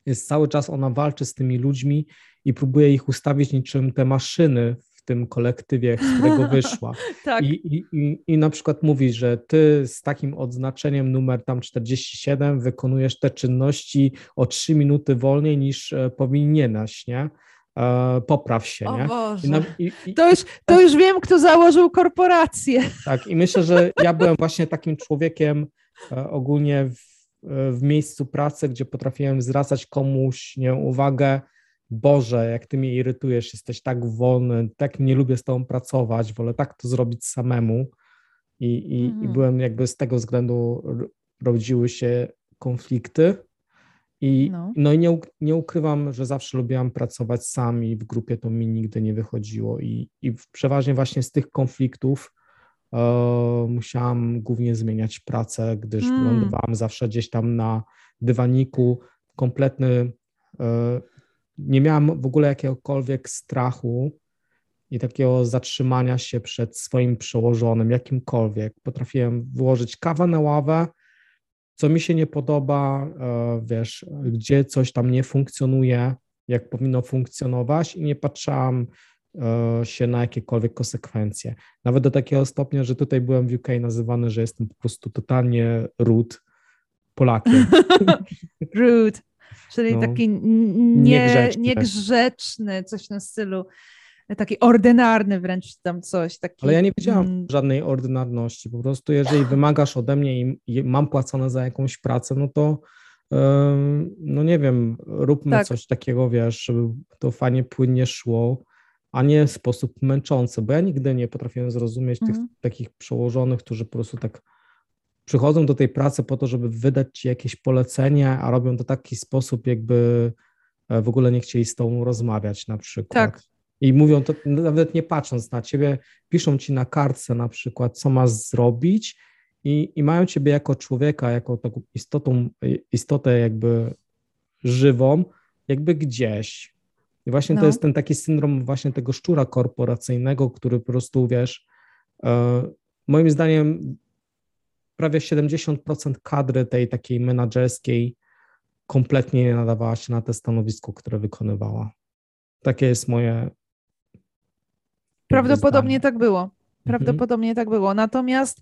jest cały czas ona walczy z tymi ludźmi i próbuje ich ustawić niczym te maszyny tym kolektywie, z którego wyszła. tak. I, i, i, I na przykład mówi, że ty z takim odznaczeniem numer tam 47 wykonujesz te czynności o 3 minuty wolniej niż e, powinieneś, nie? E, popraw się, o nie? Boże. Na, i, i, to, już, to już wiem, kto założył korporację. Tak, i myślę, że ja byłem właśnie takim człowiekiem e, ogólnie w, w miejscu pracy, gdzie potrafiłem zwracać komuś nie, uwagę, Boże, jak ty mnie irytujesz, jesteś tak wolny, tak nie lubię z tobą pracować, wolę tak to zrobić samemu. I, i, mm. i mhm. byłem jakby z tego względu rodziły się konflikty. I, no. no i nie, nie ukrywam, że zawsze lubiłam pracować sam i w grupie to mi nigdy nie wychodziło. I, i przeważnie właśnie z tych konfliktów musiałam głównie zmieniać pracę, gdyż mm. lądowałam zawsze gdzieś tam na dywaniku, kompletny e, nie miałam w ogóle jakiegokolwiek strachu i takiego zatrzymania się przed swoim przełożonym, jakimkolwiek. Potrafiłem wyłożyć kawę na ławę, co mi się nie podoba, e, wiesz, gdzie coś tam nie funkcjonuje, jak powinno funkcjonować i nie patrzałam e, się na jakiekolwiek konsekwencje. Nawet do takiego stopnia, że tutaj byłem w UK nazywany, że jestem po prostu totalnie rude Polakiem. rude. Czyli no, taki nie, niegrzeczny. niegrzeczny, coś w tym stylu, taki ordynarny wręcz tam coś. Taki, Ale ja nie wiedziałam mm. żadnej ordynarności. Po prostu jeżeli wymagasz ode mnie i, i mam płacone za jakąś pracę, no to no nie wiem, róbmy tak. coś takiego, wiesz, żeby to fajnie, płynnie szło, a nie w sposób męczący, bo ja nigdy nie potrafiłem zrozumieć tych mhm. takich przełożonych, którzy po prostu tak przychodzą do tej pracy po to, żeby wydać ci jakieś polecenie, a robią to w taki sposób, jakby e, w ogóle nie chcieli z tobą rozmawiać na przykład. Tak. I mówią to nawet nie patrząc na ciebie, piszą ci na kartce na przykład, co masz zrobić i, i mają ciebie jako człowieka, jako taką istotą, istotę jakby żywą, jakby gdzieś. I właśnie no. to jest ten taki syndrom właśnie tego szczura korporacyjnego, który po prostu, wiesz, e, moim zdaniem prawie 70% kadry tej takiej menadżerskiej kompletnie nie nadawała się na te stanowisko, które wykonywała. Takie jest moje. Prawdopodobnie zdanie. tak było. Mhm. Prawdopodobnie mhm. tak było. Natomiast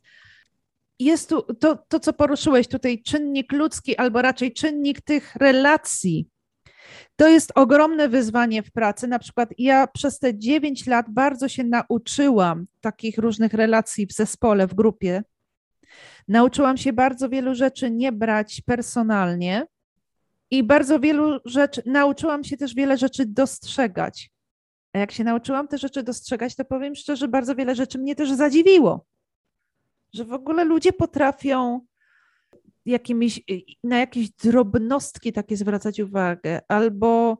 jest tu to, to, co poruszyłeś tutaj, czynnik ludzki, albo raczej czynnik tych relacji. To jest ogromne wyzwanie w pracy. Na przykład ja przez te 9 lat bardzo się nauczyłam takich różnych relacji w zespole, w grupie, Nauczyłam się bardzo wielu rzeczy nie brać personalnie i bardzo wielu rzeczy, nauczyłam się też wiele rzeczy dostrzegać. A jak się nauczyłam te rzeczy dostrzegać, to powiem szczerze, bardzo wiele rzeczy mnie też zadziwiło. Że w ogóle ludzie potrafią jakimiś, na jakieś drobnostki takie zwracać uwagę, albo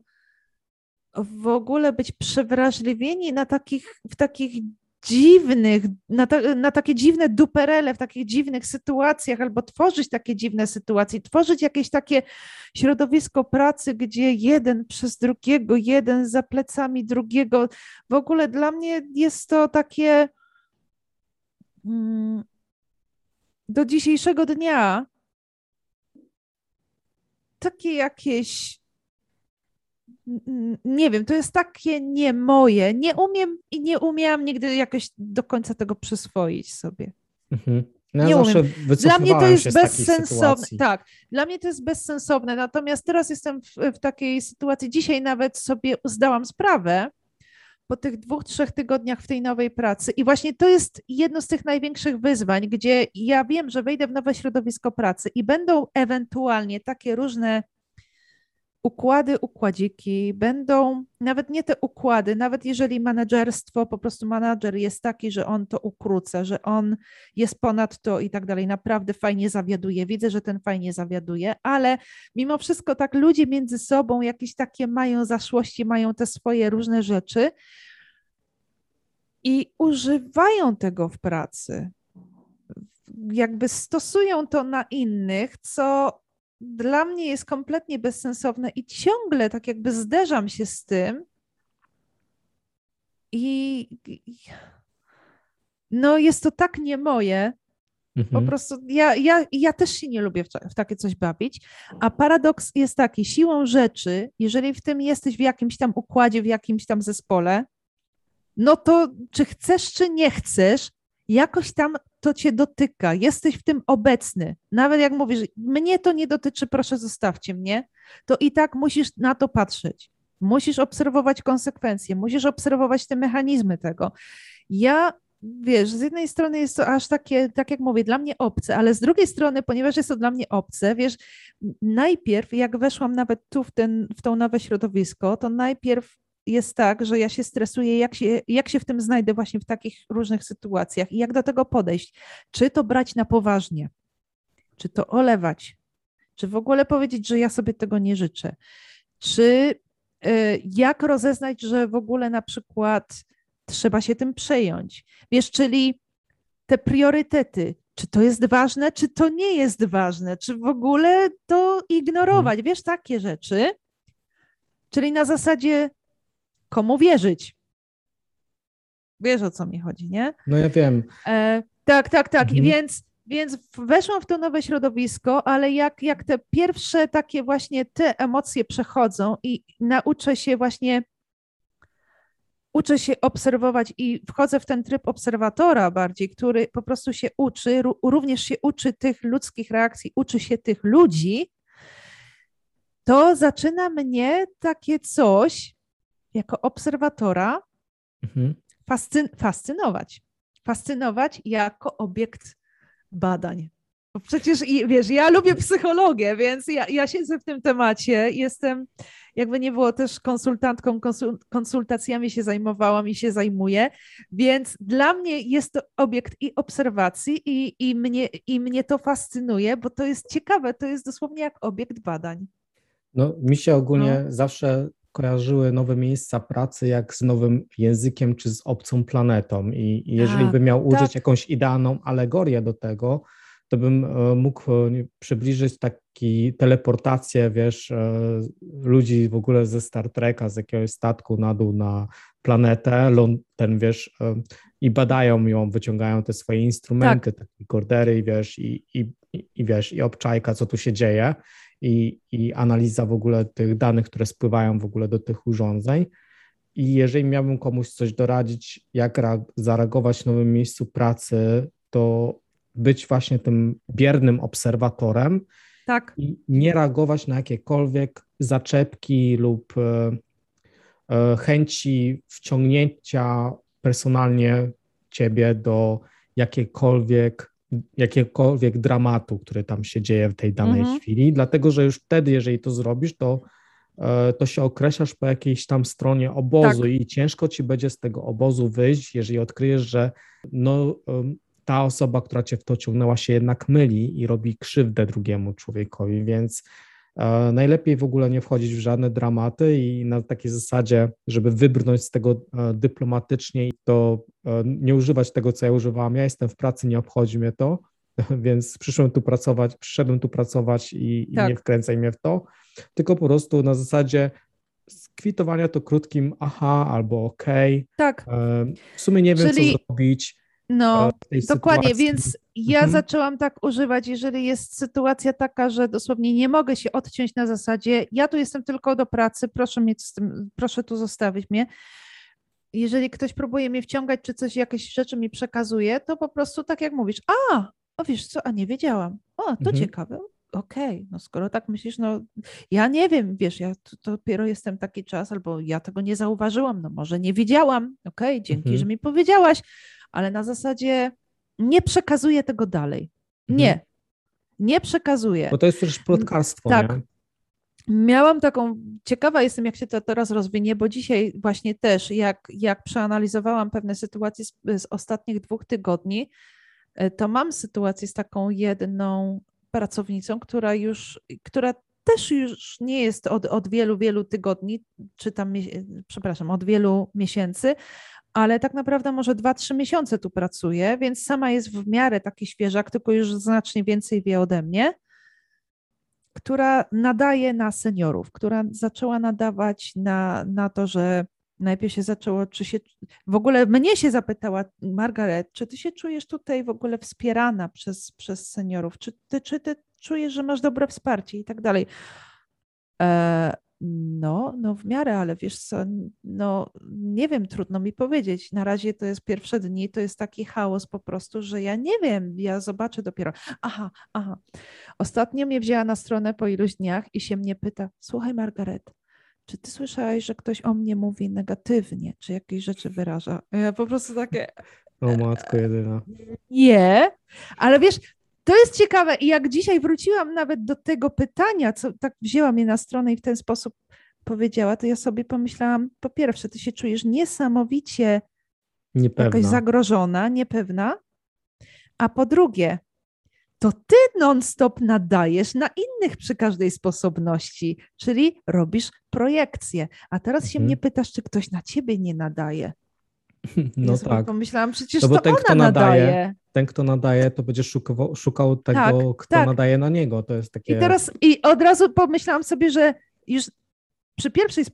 w ogóle być przewrażliwieni na takich, w takich dziwnych, na, ta, na, takie dziwne duperele, w takich dziwnych sytuacjach, albo tworzyć takie dziwne sytuacje, tworzyć jakieś takie środowisko pracy, gdzie jeden przez drugiego, jeden za plecami drugiego. W ogóle dla mnie jest to takie mm, do dzisiejszego dnia takie jakieś nie wiem, to jest takie nie moje. Nie umiem i nie umiałam nigdy jakoś do końca tego przyswoić sobie. Mhm. No ja nie umiem. Dla mnie to jest bezsensowne. Tak, dla mnie to jest bezsensowne. Natomiast teraz jestem w, w takiej sytuacji. Dzisiaj nawet sobie zdałam sprawę, po tych dwóch, trzech tygodniach w tej nowej pracy. I właśnie to jest jedno z tych największych wyzwań, gdzie ja wiem, że wejdę w nowe środowisko pracy i będą ewentualnie takie różne układy, układziki, będą nawet nie te układy, nawet jeżeli menedżerstwo, po prostu menadżer jest taki, że on to ukróca, że on jest ponad to i tak dalej, naprawdę fajnie zawiaduje, widzę, że ten fajnie zawiaduje, ale mimo wszystko tak ludzie między sobą jakieś takie mają zaszłości, mają te swoje różne rzeczy i używają tego w pracy. Jakby stosują to na innych, co dla mnie jest kompletnie bezsensowne i ciągle tak jakby zderzam się z tym i, no jest to tak nie moje, mhm. po prostu ja, ja, ja też się nie lubię w, w, takie coś bawić, a paradoks jest taki, siłą rzeczy, jeżeli w tym jesteś w jakimś tam układzie, w jakimś tam zespole, no to czy chcesz, czy nie chcesz, jakoś tam to cię dotyka, jesteś w tym obecny. Nawet jak mówisz, mnie to nie dotyczy, proszę zostawcie mnie, to i tak musisz na to patrzeć. Musisz obserwować konsekwencje, musisz obserwować te mechanizmy tego. Ja wiesz, z jednej strony jest to aż takie, tak jak mówię, dla mnie obce, ale z drugiej strony, ponieważ jest to dla mnie obce, wiesz, najpierw jak weszłam nawet tu w, ten, w to nowe środowisko, to najpierw jest tak, że ja się stresuję, jak się, jak się w tym znajdę właśnie w takich różnych sytuacjach i jak do tego podejść. Czy to brać na poważnie, czy to olewać, czy w ogóle powiedzieć, że ja sobie tego nie życzę, czy y, jak rozeznać, że w ogóle na przykład trzeba się tym przejąć. Wiesz, czyli te priorytety, czy to jest ważne, czy to nie jest ważne, czy w ogóle to ignorować, hmm. wiesz, takie rzeczy. Czyli na zasadzie komu wierzyć. Wiesz o co mi chodzi, nie? No ja wiem. E, tak, tak, tak. Mhm. Więc, więc weszłam w to nowe środowisko, ale jak, jak te pierwsze takie właśnie te emocje przechodzą i nauczę się właśnie uczę się obserwować i wchodzę w ten tryb obserwatora bardziej, który po prostu się uczy, również się uczy tych ludzkich reakcji, uczy się tych ludzi, to zaczyna mnie takie coś jako obserwatora mhm. fascyn fascynować. Fascynować jako obiekt badań. Bo przecież wiesz, ja lubię psychologię, więc ja, ja siedzę w tym temacie. Jestem, jakby nie było też konsultantką, konsul, konsultacjami się zajmowałam i się zajmuję, więc dla mnie jest to obiekt i obserwacji, i, i, mnie, i mnie to fascynuje, bo to jest ciekawe, to jest dosłownie jak obiekt badań. No, mi się ogólnie no. zawsze kojarzyły nowe miejsca pracy jak z nowym językiem czy z obcą planetą. I jeżeli A, bym miał użyć tak. jakąś idealną alegorię do tego, to bym e, mógł e, przybliżyć taki teleportację, wiesz, e, ludzi w ogóle ze Star Treka, z jakiegoś statku na dół na planetę, ten, wiesz, i badają ją, wyciągają te swoje instrumenty, tak. takie kordery, wiesz, i, i, i, wiesz, i obczajka, co tu się dzieje i, i analiza w ogóle tych danych, które spływają w ogóle do tych urządzeń. I jeżeli miałbym komuś coś doradzić, jak zareagować w nowym miejscu pracy, to być właśnie tym biernym obserwatorem tak. i nie reagować na jakiekolwiek zaczepki lub e, e, chęci wciągnięcia personalnie ciebie do jakiejkolwiek jakiegokolwiek dramatu, który tam się dzieje w tej danej mhm. chwili, dlatego że już wtedy, jeżeli to zrobisz, to, e, to się określasz po jakiejś tam stronie obozu tak. i ciężko ci będzie z tego obozu wyjść, jeżeli odkryjesz, że no, ta osoba, która cię w to ciągnęła, się jednak myli i robi krzywdę drugiemu człowiekowi, więc najlepiej w ogóle nie wchodzić w żadne dramaty i na takiej zasadzie, żeby wybrnąć z tego e, dyplomatycznie, to e, nie używać tego, co ja używałam. Ja jestem w pracy, nie obchodzi mnie to, więc przyszedłem tu pracować, przyszedłem tu pracować i, tak. i nie wkręcaj mnie w to, tylko po prostu na zasadzie skwitowania to krótkim aha albo okej. Okay. W sumie nie wiem, Czyli... co zrobić No, dokładnie, sytuacji. więc ja mhm. zaczęłam tak używać, jeżeli jest sytuacja taka, że dosłownie nie mogę się odciąć na zasadzie, ja tu jestem tylko do pracy, proszę mnie z tym, proszę tu zostawić mnie. Jeżeli ktoś próbuje mnie wciągać, czy coś, jakieś rzeczy mi przekazuje, to po prostu tak jak mówisz, a, o wiesz co, a nie wiedziałam. O, to mhm. ciekawe. Okej, okay, no skoro tak myślisz, no ja nie wiem, wiesz, ja to, to, dopiero jestem taki czas, albo ja tego nie zauważyłam, no może nie wiedziałam. Okej, okay, dzięki, mhm. że mi powiedziałaś, ale na zasadzie nie przekazuję tego dalej. Nie. Mhm. Nie przekazuję. Bo to jest przecież plotkarstwo. Tak. Nie? Miałam taką, ciekawa jestem, jak się to teraz rozwinie, bo dzisiaj właśnie też, jak, jak przeanalizowałam pewne sytuacje z, z ostatnich dwóch tygodni, e, to mam sytuację z taką jedną pracownicą, która już, która też już nie jest od, od wielu, wielu tygodni, czy tam, przepraszam, od wielu miesięcy, ale tak naprawdę może 2-3 miesiące tu pracuje, więc sama jest w miarę taki świeżak, tylko już znacznie więcej wie ode mnie, która nadaje na seniorów, która zaczęła nadawać na, na to, że najpierw się zaczęło, czy się, w ogóle mnie się zapytała Margaret, czy ty się czujesz tutaj w ogóle wspierana przez, przez seniorów, czy ty, czy ty czujesz, że masz dobre wsparcie i tak dalej. E, no, no w miarę, ale wiesz co, no nie wiem, trudno mi powiedzieć. Na razie to jest pierwsze dni, to jest taki chaos po prostu, że ja nie wiem, ja zobaczę dopiero. Aha, aha. Ostatnio mnie wzięła na stronę po iluś dniach i się mnie pyta, słuchaj Margaret, czy ty słyszałeś, że ktoś o mnie mówi negatywnie, czy jakieś rzeczy wyraża? Ja po prostu takie... O matko jedyna. Nie, ale wiesz, to jest ciekawe i jak dzisiaj wróciłam nawet do tego pytania, co tak wzięła mnie na stronę i w ten sposób powiedziała, to ja sobie pomyślałam, po pierwsze, ty się czujesz niesamowicie niepewna. jakoś zagrożona, niepewna, a po drugie, to ty non-stop nadajesz na innych przy każdej sposobności, czyli robisz projekcję. A teraz się mhm. mnie pytasz, czy ktoś na ciebie nie nadaje. No ja tak. Pomyślałam, przecież no bo to ten, ona kto nadaje, nadaje. Ten, kto nadaje, to będzie szukał, szukał tego, tak, kto tak. nadaje na niego. To jest takie... I teraz i od razu pomyślałam sobie, że już przy pierwszej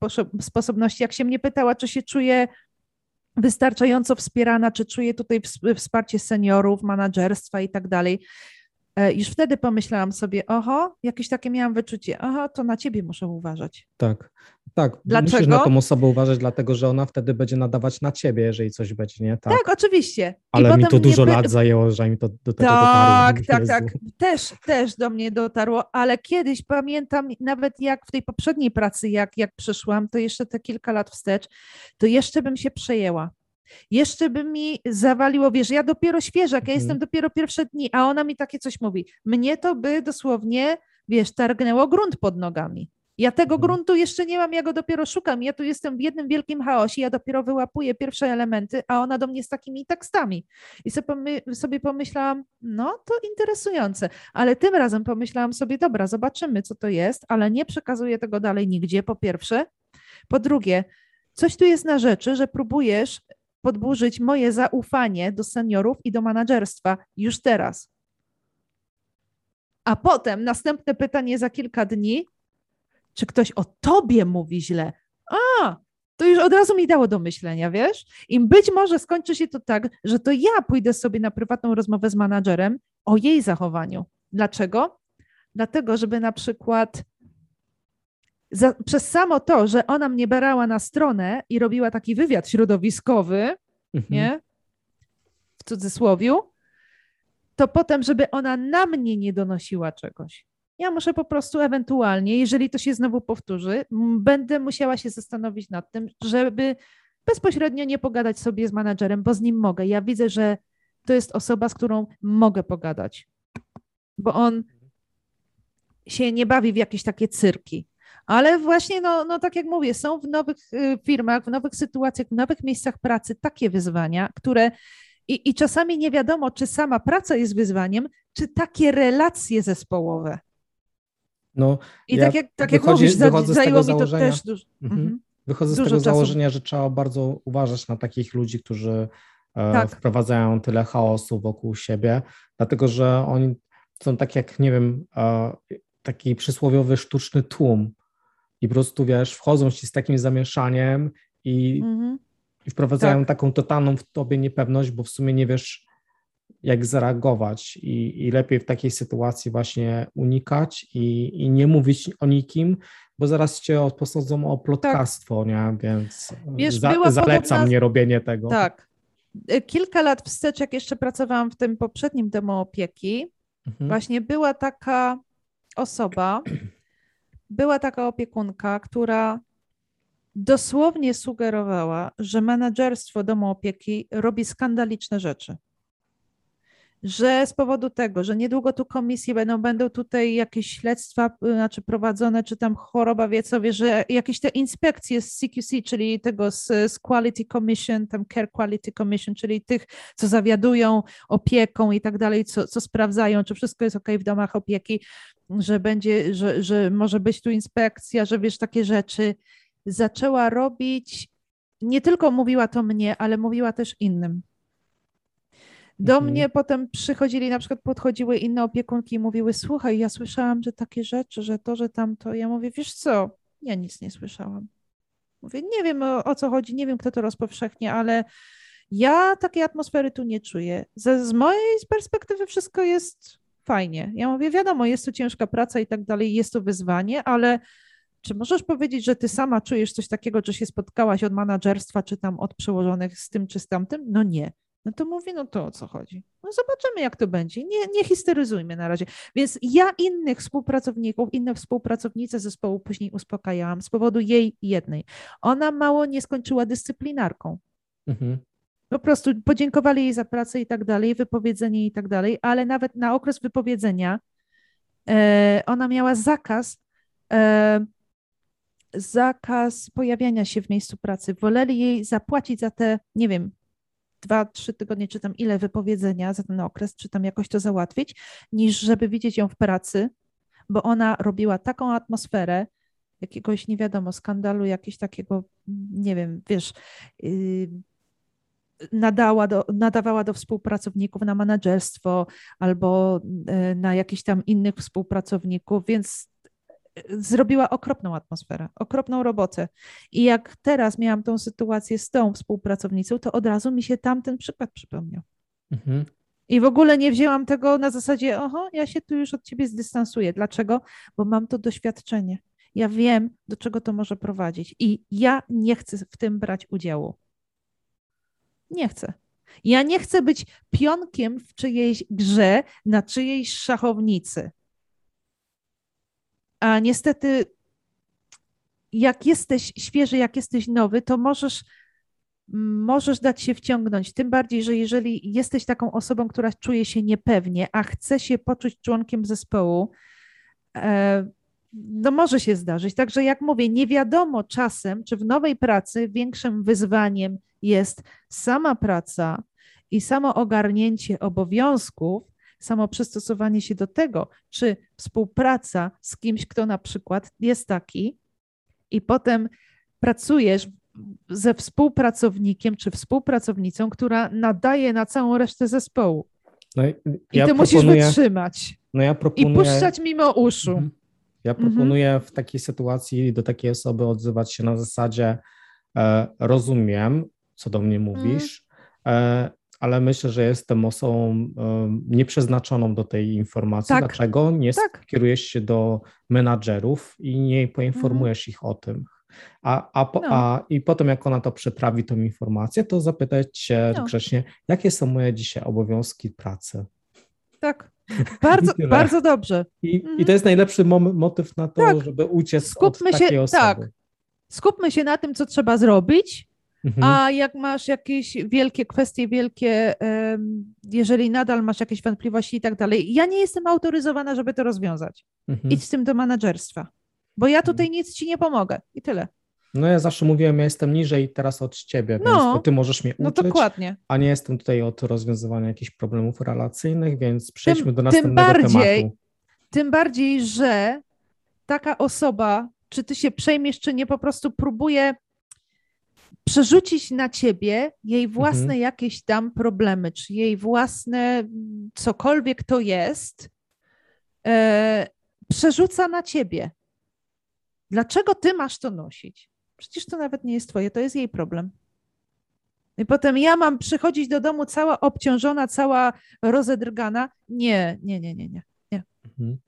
sposobności, jak się mnie pytała, czy się czuję wystarczająco wspierana, czy czuję tutaj wsparcie seniorów, menadżerstwa i tak dalej, już wtedy pomyślałam sobie, oho, jakieś takie miałam wyczucie, oho, to na ciebie muszę uważać. Tak, tak. Dlaczego? Musisz na tą osobę uważać, dlatego że ona wtedy będzie nadawać na ciebie, jeżeli coś będzie, nie? Tak, tak oczywiście. Ale mi to dużo lat zajęło, że mi to do tego tak, dotarło. Tak, tak, tak. Też, też do mnie dotarło, ale kiedyś pamiętam, nawet jak w tej poprzedniej pracy, jak, jak przyszłam, to jeszcze te kilka lat wstecz, to jeszcze bym się przejęła jeszcze by mi zawaliło, wiesz, ja dopiero świeżak, ja mhm. jestem dopiero pierwsze dni, a ona mi takie coś mówi. Mnie to by dosłownie, wiesz, targnęło grunt pod nogami. Ja tego mhm. gruntu jeszcze nie mam, ja go dopiero szukam. Ja tu jestem w jednym wielkim chaosie, ja dopiero wyłapuję pierwsze elementy, a ona do mnie z takimi tekstami. I sobie pomyślałam, no to interesujące, ale tym razem pomyślałam sobie, dobra, zobaczymy, co to jest, ale nie przekazuję tego dalej nigdzie, po pierwsze. Po drugie, coś tu jest na rzeczy, że próbujesz podburzyć moje zaufanie do seniorów i do menadżerstwa już teraz. A potem następne pytanie za kilka dni, czy ktoś o tobie mówi źle? A, to już od razu mi dało do myślenia, wiesz? I być może skończy się to tak, że to ja pójdę sobie na prywatną rozmowę z menadżerem o jej zachowaniu. Dlaczego? Dlatego, żeby na przykład za, przez samo to, że ona mnie brała na stronę i robiła taki wywiad środowiskowy, mhm. nie? W cudzysłowiu, to potem, żeby ona na mnie nie donosiła czegoś. Ja muszę po prostu ewentualnie, jeżeli to się znowu powtórzy, będę musiała się zastanowić nad tym, żeby bezpośrednio nie pogadać sobie z menadżerem, bo z nim mogę. Ja widzę, że to jest osoba, z którą mogę pogadać, bo on się nie bawi w jakieś takie cyrki. Ale właśnie, no, no tak jak mówię, są w nowych y, firmach, w nowych sytuacjach, w nowych miejscach pracy takie wyzwania, które i, i czasami nie wiadomo, czy sama praca jest wyzwaniem, czy takie relacje zespołowe. No, I ja tak jak, tak jak mówisz, zajęło mi to też dużo. Mhm. mhm. Wychodzę z tego czasu. założenia, że trzeba bardzo uważać na takich ludzi, którzy e, tak. wprowadzają tyle chaosu wokół siebie, dlatego że oni są tak jak, nie wiem, e, taki przysłowiowy sztuczny tłum i po prostu, wiesz, wchodzą ci z takim zamieszaniem i mhm. I wprowadzają tak. taką totalną w tobie niepewność, bo w sumie nie wiesz, jak zareagować i, i lepiej w takiej sytuacji właśnie unikać i, i nie mówić o nikim, bo zaraz cię posądzą o plotkarstwo, tak. nie? Więc Wiesz, za, zalecam podobna... nie robienie tego. Tak. E, kilka lat wstecz, jak jeszcze pracowałam w tym poprzednim domu opieki, mhm. właśnie była taka osoba, była taka opiekunka, która dosłownie sugerowała, że menedżerstwo domu opieki robi skandaliczne rzeczy że z powodu tego, że niedługo tu komisje będą, będą tutaj jakieś śledztwa y, znaczy prowadzone, czy tam choroba wiecowie, że jakieś te inspekcje z CQC, czyli tego z, z Quality Commission, tam Care Quality Commission, czyli tych, co zawiadują opieką i tak dalej, co, co sprawdzają, czy wszystko jest ok w domach opieki, że będzie, że, że może być tu inspekcja, że wiesz, takie rzeczy. Zaczęła robić, nie tylko mówiła to mnie, ale mówiła też innym do mhm. mnie potem przychodzili, na przykład podchodziły inne opiekunki i mówiły, słuchaj, ja słyszałam, że takie rzeczy, że to, że tamto. Ja mówię, wiesz co, ja nic nie słyszałam. Mówię, nie wiem o, o co chodzi, nie wiem, kto to rozpowszechnia, ale ja takiej atmosfery tu nie czuję. Z, z mojej perspektywy wszystko jest fajnie. Ja mówię, wiadomo, jest to ciężka praca i tak dalej, jest to wyzwanie, ale czy możesz powiedzieć, że ty sama czujesz coś takiego, że się spotkałaś od menadżerstwa, czy tam od przełożonych z tym czy z tamtym? No nie. No to mówi, no to o co chodzi? No zobaczymy, jak to będzie. Nie, nie histeryzujmy na razie. Więc ja innych współpracowników, inne współpracownice zespołu później uspokajałam z powodu jej jednej. Ona mało nie skończyła dyscyplinarką. Mhm. Po prostu podziękowali jej za pracę i tak dalej, wypowiedzenie i tak dalej, ale nawet na okres wypowiedzenia e, ona miała zakaz e, zakaz pojawiania się w miejscu pracy. Woleli jej zapłacić za te, nie wiem, dwa, trzy tygodnie, czy tam ile wypowiedzenia za ten okres, czy tam jakoś to załatwić, niż żeby widzieć ją w pracy, bo ona robiła taką atmosferę, jakiegoś nie wiadomo, skandalu, jakiegoś takiego, nie wiem, wiesz, yy, nadała do, nadawała do współpracowników na menedżerstwo albo yy, na jakichś tam innych współpracowników, więc zrobiła okropną atmosferę, okropną robotę. I jak teraz miałam tą sytuację z tą współpracownicą, to od razu mi się tamten przykład przypomniał. Mhm. I w ogóle nie wzięłam tego na zasadzie, oho, ja się tu już od ciebie zdystansuję. Dlaczego? Bo mam to doświadczenie. Ja wiem, do czego to może prowadzić. I ja nie chcę w tym brać udziału. Nie chcę. Ja nie chcę być pionkiem w czyjejś grze, na czyjejś szachownicy. A niestety, jak jesteś świeży, jak jesteś nowy, to możesz, możesz dać się wciągnąć. Tym bardziej, że jeżeli jesteś taką osobą, która czuje się niepewnie, a chce się poczuć członkiem zespołu, e, no może się zdarzyć. Także jak mówię, nie wiadomo czasem, czy w nowej pracy większym wyzwaniem jest sama praca i samo ogarnięcie obowiązków, samo przystosowanie się do tego, czy współpraca z kimś, kto na przykład jest taki, i potem pracujesz ze współpracownikiem czy współpracownicą, która nadaje na całą resztę zespołu. No i, ja I ty musisz wytrzymać. No ja proponuję, I puszczać mimo uszu. Mhm. Ja proponuję mhm. w takiej sytuacji do takiej osoby odzywać się na zasadzie e, rozumiem, co do mnie mówisz, mhm. e, ale myślę, że jestem osobą nieprzeznaczoną do tej informacji. Tak. Dlaczego nie tak. skierujesz się do menadżerów i nie poinformujesz mhm. ich o tym? A, a, po, no. a i potem, jak ona to przetrawi, tą informację, to zapytać się no. grzecznie, jakie są moje dzisiaj obowiązki pracy. Tak. Bardzo, bardzo dobrze. I, mhm. I to jest najlepszy motyw na to, tak. żeby uciec Skupmy od takiej się, osoby. Tak. Skupmy się na tym, co trzeba zrobić, Mhm. A jak masz jakieś wielkie kwestie, wielkie, jeżeli nadal masz jakieś wątpliwości i tak dalej, ja nie jestem autoryzowana, żeby to rozwiązać. Mhm. Idź z tym do menedżerstwa, bo ja tutaj mhm. nic ci nie pomogę i tyle. No ja zawsze mówiłem, ja jestem niżej teraz od ciebie, no, więc ty możesz mnie no uczyć, no dokładnie. a nie jestem tutaj od rozwiązywania jakichś problemów relacyjnych, więc przejdźmy tym, do następnego tym bardziej, tematu. Tym bardziej, że taka osoba, czy ty się przejmiesz, czy nie, po prostu próbuje przerzucić na ciebie jej własne mhm. jakieś tam problemy, czy jej własne cokolwiek to jest, e, przerzuca na ciebie. Dlaczego ty masz to nosić? Przecież to nawet nie jest twoje, to jest jej problem. I potem ja mam przychodzić do domu cała obciążona, cała rozedrgana. Nie, nie, nie, nie, nie. nie. Mhm.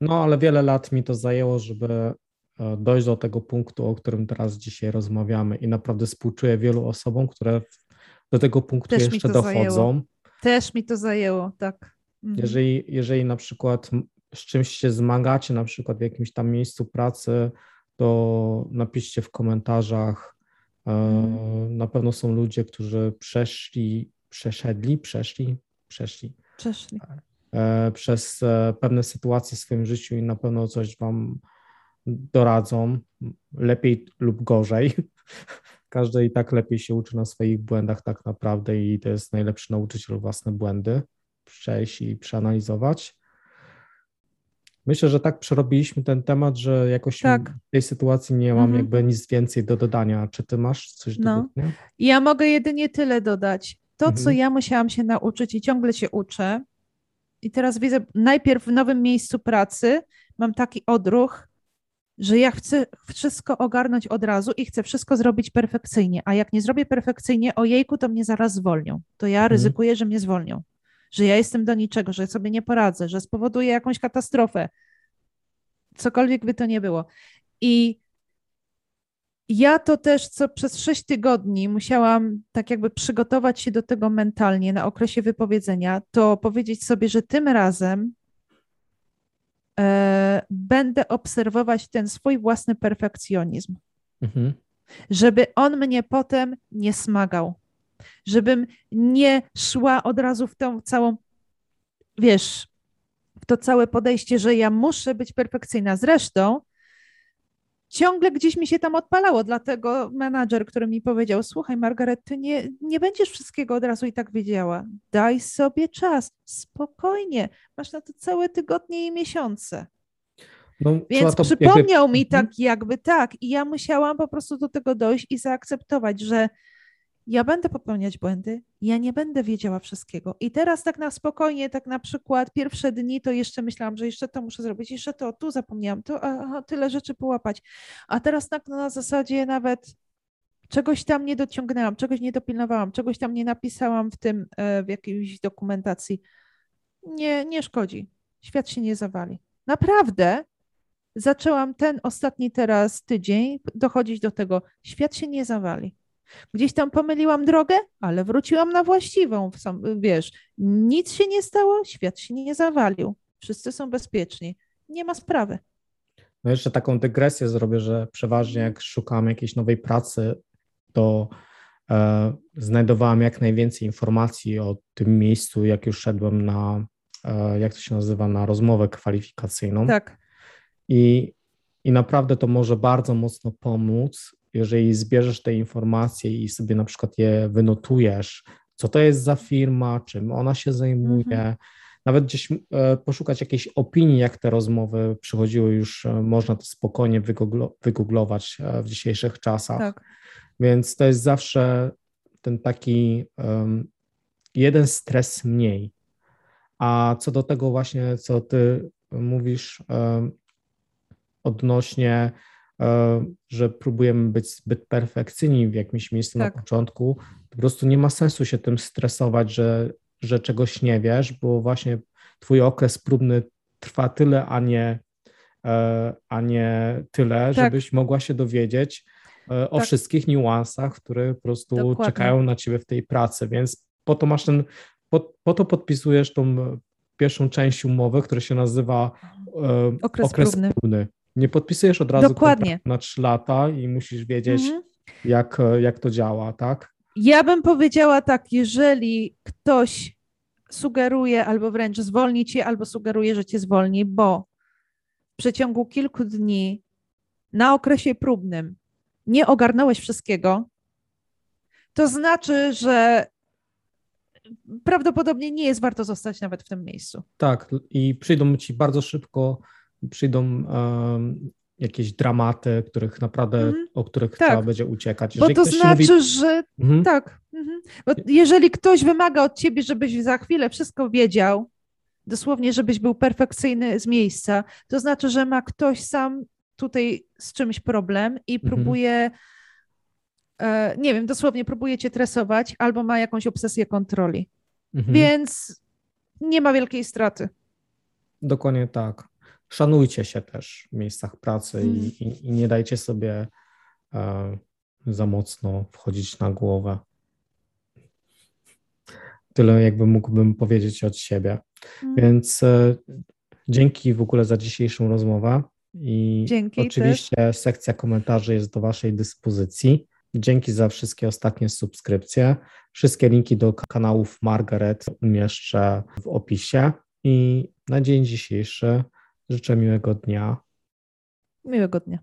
No, ale wiele lat mi to zajęło, żeby dojść do tego punktu, o którym teraz dzisiaj rozmawiamy. I naprawdę współczuję wielu osobom, które do tego punktu Też jeszcze dochodzą. Zajęło. Też mi to zajęło, tak. Mhm. Jeżeli, jeżeli na przykład z czymś się zmagacie, na przykład w jakimś tam miejscu pracy, to napiszcie w komentarzach. Mhm. Na pewno są ludzie, którzy przeszli, przeszedli, przeszli, przeszli. Przeszli. E, przez e, pewne sytuacje w swoim życiu i na pewno coś Wam doradzą, lepiej lub gorzej. Każdy i tak lepiej się uczy na swoich błędach tak naprawdę i to jest najlepszy nauczyciel własne błędy przejść i przeanalizować. Myślę, że tak przerobiliśmy ten temat, że jakoś tak. w tej sytuacji nie mam mhm. jakby nic więcej do dodania. Czy ty masz coś do no. dodania? Ja mogę jedynie tyle dodać. To, mhm. co ja musiałam się nauczyć i ciągle się uczę, i teraz widzę, najpierw w nowym miejscu pracy mam taki odruch, że ja chcę wszystko ogarnąć od razu i chcę wszystko zrobić perfekcyjnie, a jak nie zrobię perfekcyjnie, ojejku, to mnie zaraz zwolnią. To ja mhm. ryzykuję, że mnie zwolnią że ja jestem do niczego, że sobie nie poradzę, że spowoduję jakąś katastrofę. Cokolwiek by to nie było. I ja to też, co przez sześć tygodni musiałam tak jakby przygotować się do tego mentalnie na okresie wypowiedzenia, to powiedzieć sobie, że tym razem będę obserwować ten swój własny perfekcjonizm. Mhm. Żeby on mnie potem nie smagał żebym nie szła od razu w tą całą, wiesz, w to całe podejście, że ja muszę być perfekcyjna. Zresztą ciągle gdzieś mi się tam odpalało, dlatego menadżer, który mi powiedział, słuchaj Margaret, ty nie, nie będziesz wszystkiego od razu i tak wiedziała. Daj sobie czas, spokojnie, masz na to całe tygodnie i miesiące. No, Więc przypomniał jakby... mi mhm. tak jakby tak i ja musiałam po prostu do tego dojść i zaakceptować, że ja będę popełniać błędy, ja nie będę wiedziała wszystkiego. I teraz tak na spokojnie, tak na przykład pierwsze dni to jeszcze myślałam, że jeszcze to muszę zrobić, jeszcze to, tu zapomniałam, to tyle rzeczy połapać. A teraz tak na zasadzie nawet czegoś tam nie dociągnęłam, czegoś nie dopilnowałam, czegoś tam nie napisałam w tym, e, w jakiejś dokumentacji. Nie, nie szkodzi. Świat się nie zawali. Naprawdę zaczęłam ten ostatni teraz tydzień dochodzić do tego, świat się nie zawali. Gdzieś tam pomyliłam drogę, ale wróciłam na właściwą. Wiesz, nic się nie stało, świat się nie zawalił. Wszyscy są bezpieczni. Nie ma sprawy. No jeszcze taką dygresję zrobię, że przeważnie jak szukam jakiejś nowej pracy, to e, znajdowałem jak najwięcej informacji o tym miejscu, jak już szedłem na, e, jak to się nazywa, na rozmowę kwalifikacyjną. Tak. I, I naprawdę to może bardzo mocno pomóc jeżeli zbierzesz te informacje i sobie na przykład je wynotujesz, co to jest za firma, czym ona się zajmuje, mhm. nawet gdzieś e, poszukać jakiejś opinii, jak te rozmowy przychodziły, już e, można to spokojnie wygooglować e, w dzisiejszych czasach. Tak. Więc to jest zawsze ten taki um, jeden stres mniej. A co do tego właśnie, co ty mówisz um, odnośnie że próbujemy być zbyt perfekcyjni w jakimś miejscu tak. na początku, po prostu nie ma sensu się tym stresować, że, że czegoś nie wiesz, bo właśnie twój okres próbny trwa tyle, a nie, e, a nie tyle, tak. żebyś mogła się dowiedzieć e, o tak. wszystkich niuansach, które po prostu Dokładnie. czekają na ciebie w tej pracy, więc po to masz ten, po, po to podpisujesz tą pierwszą część umowy, która się nazywa okres, okres próbny. próbny. Nie podpisujesz od razu Dokładnie. na trzy lata i musisz wiedzieć, mhm. jak, jak to działa, tak? Ja bym powiedziała tak, jeżeli ktoś sugeruje albo wręcz zwolni cię, albo sugeruje, że cię zwolni, bo w przeciągu kilku dni na okresie próbnym nie ogarnąłeś wszystkiego, to znaczy, że prawdopodobnie nie jest warto zostać nawet w tym miejscu. Tak, i przyjdą ci bardzo szybko przyjdą jakieś dramaty, których naprawdę, mm, o których tak. trzeba będzie uciekać. Jeżeli Bo to znaczy, mówi... że mhm. tak. Mhm. Bo jeżeli ktoś wymaga od ciebie, żebyś za chwilę wszystko wiedział, dosłownie, żebyś był perfekcyjny z miejsca, to znaczy, że ma ktoś sam tutaj z czymś problem i mhm. próbuje e, nie wiem, dosłownie próbuje cię tresować albo ma jakąś obsesję kontroli. Mhm. Więc nie ma wielkiej straty. Dokładnie tak. Szanujcie się też w miejscach pracy i, mhm. i, i, nie dajcie sobie e, za mocno wchodzić na głowę. Tyle jakby mógłbym powiedzieć od siebie. Mhm. Więc e, dzięki w ogóle za dzisiejszą rozmowę. I Dzięki oczywiście też. sekcja komentarzy jest do Waszej dyspozycji. Dzięki za wszystkie ostatnie subskrypcje. Wszystkie linki do kanałów Margaret umieszczę w opisie. I na dzień dzisiejszy życzę miłego dnia. Miłego dnia.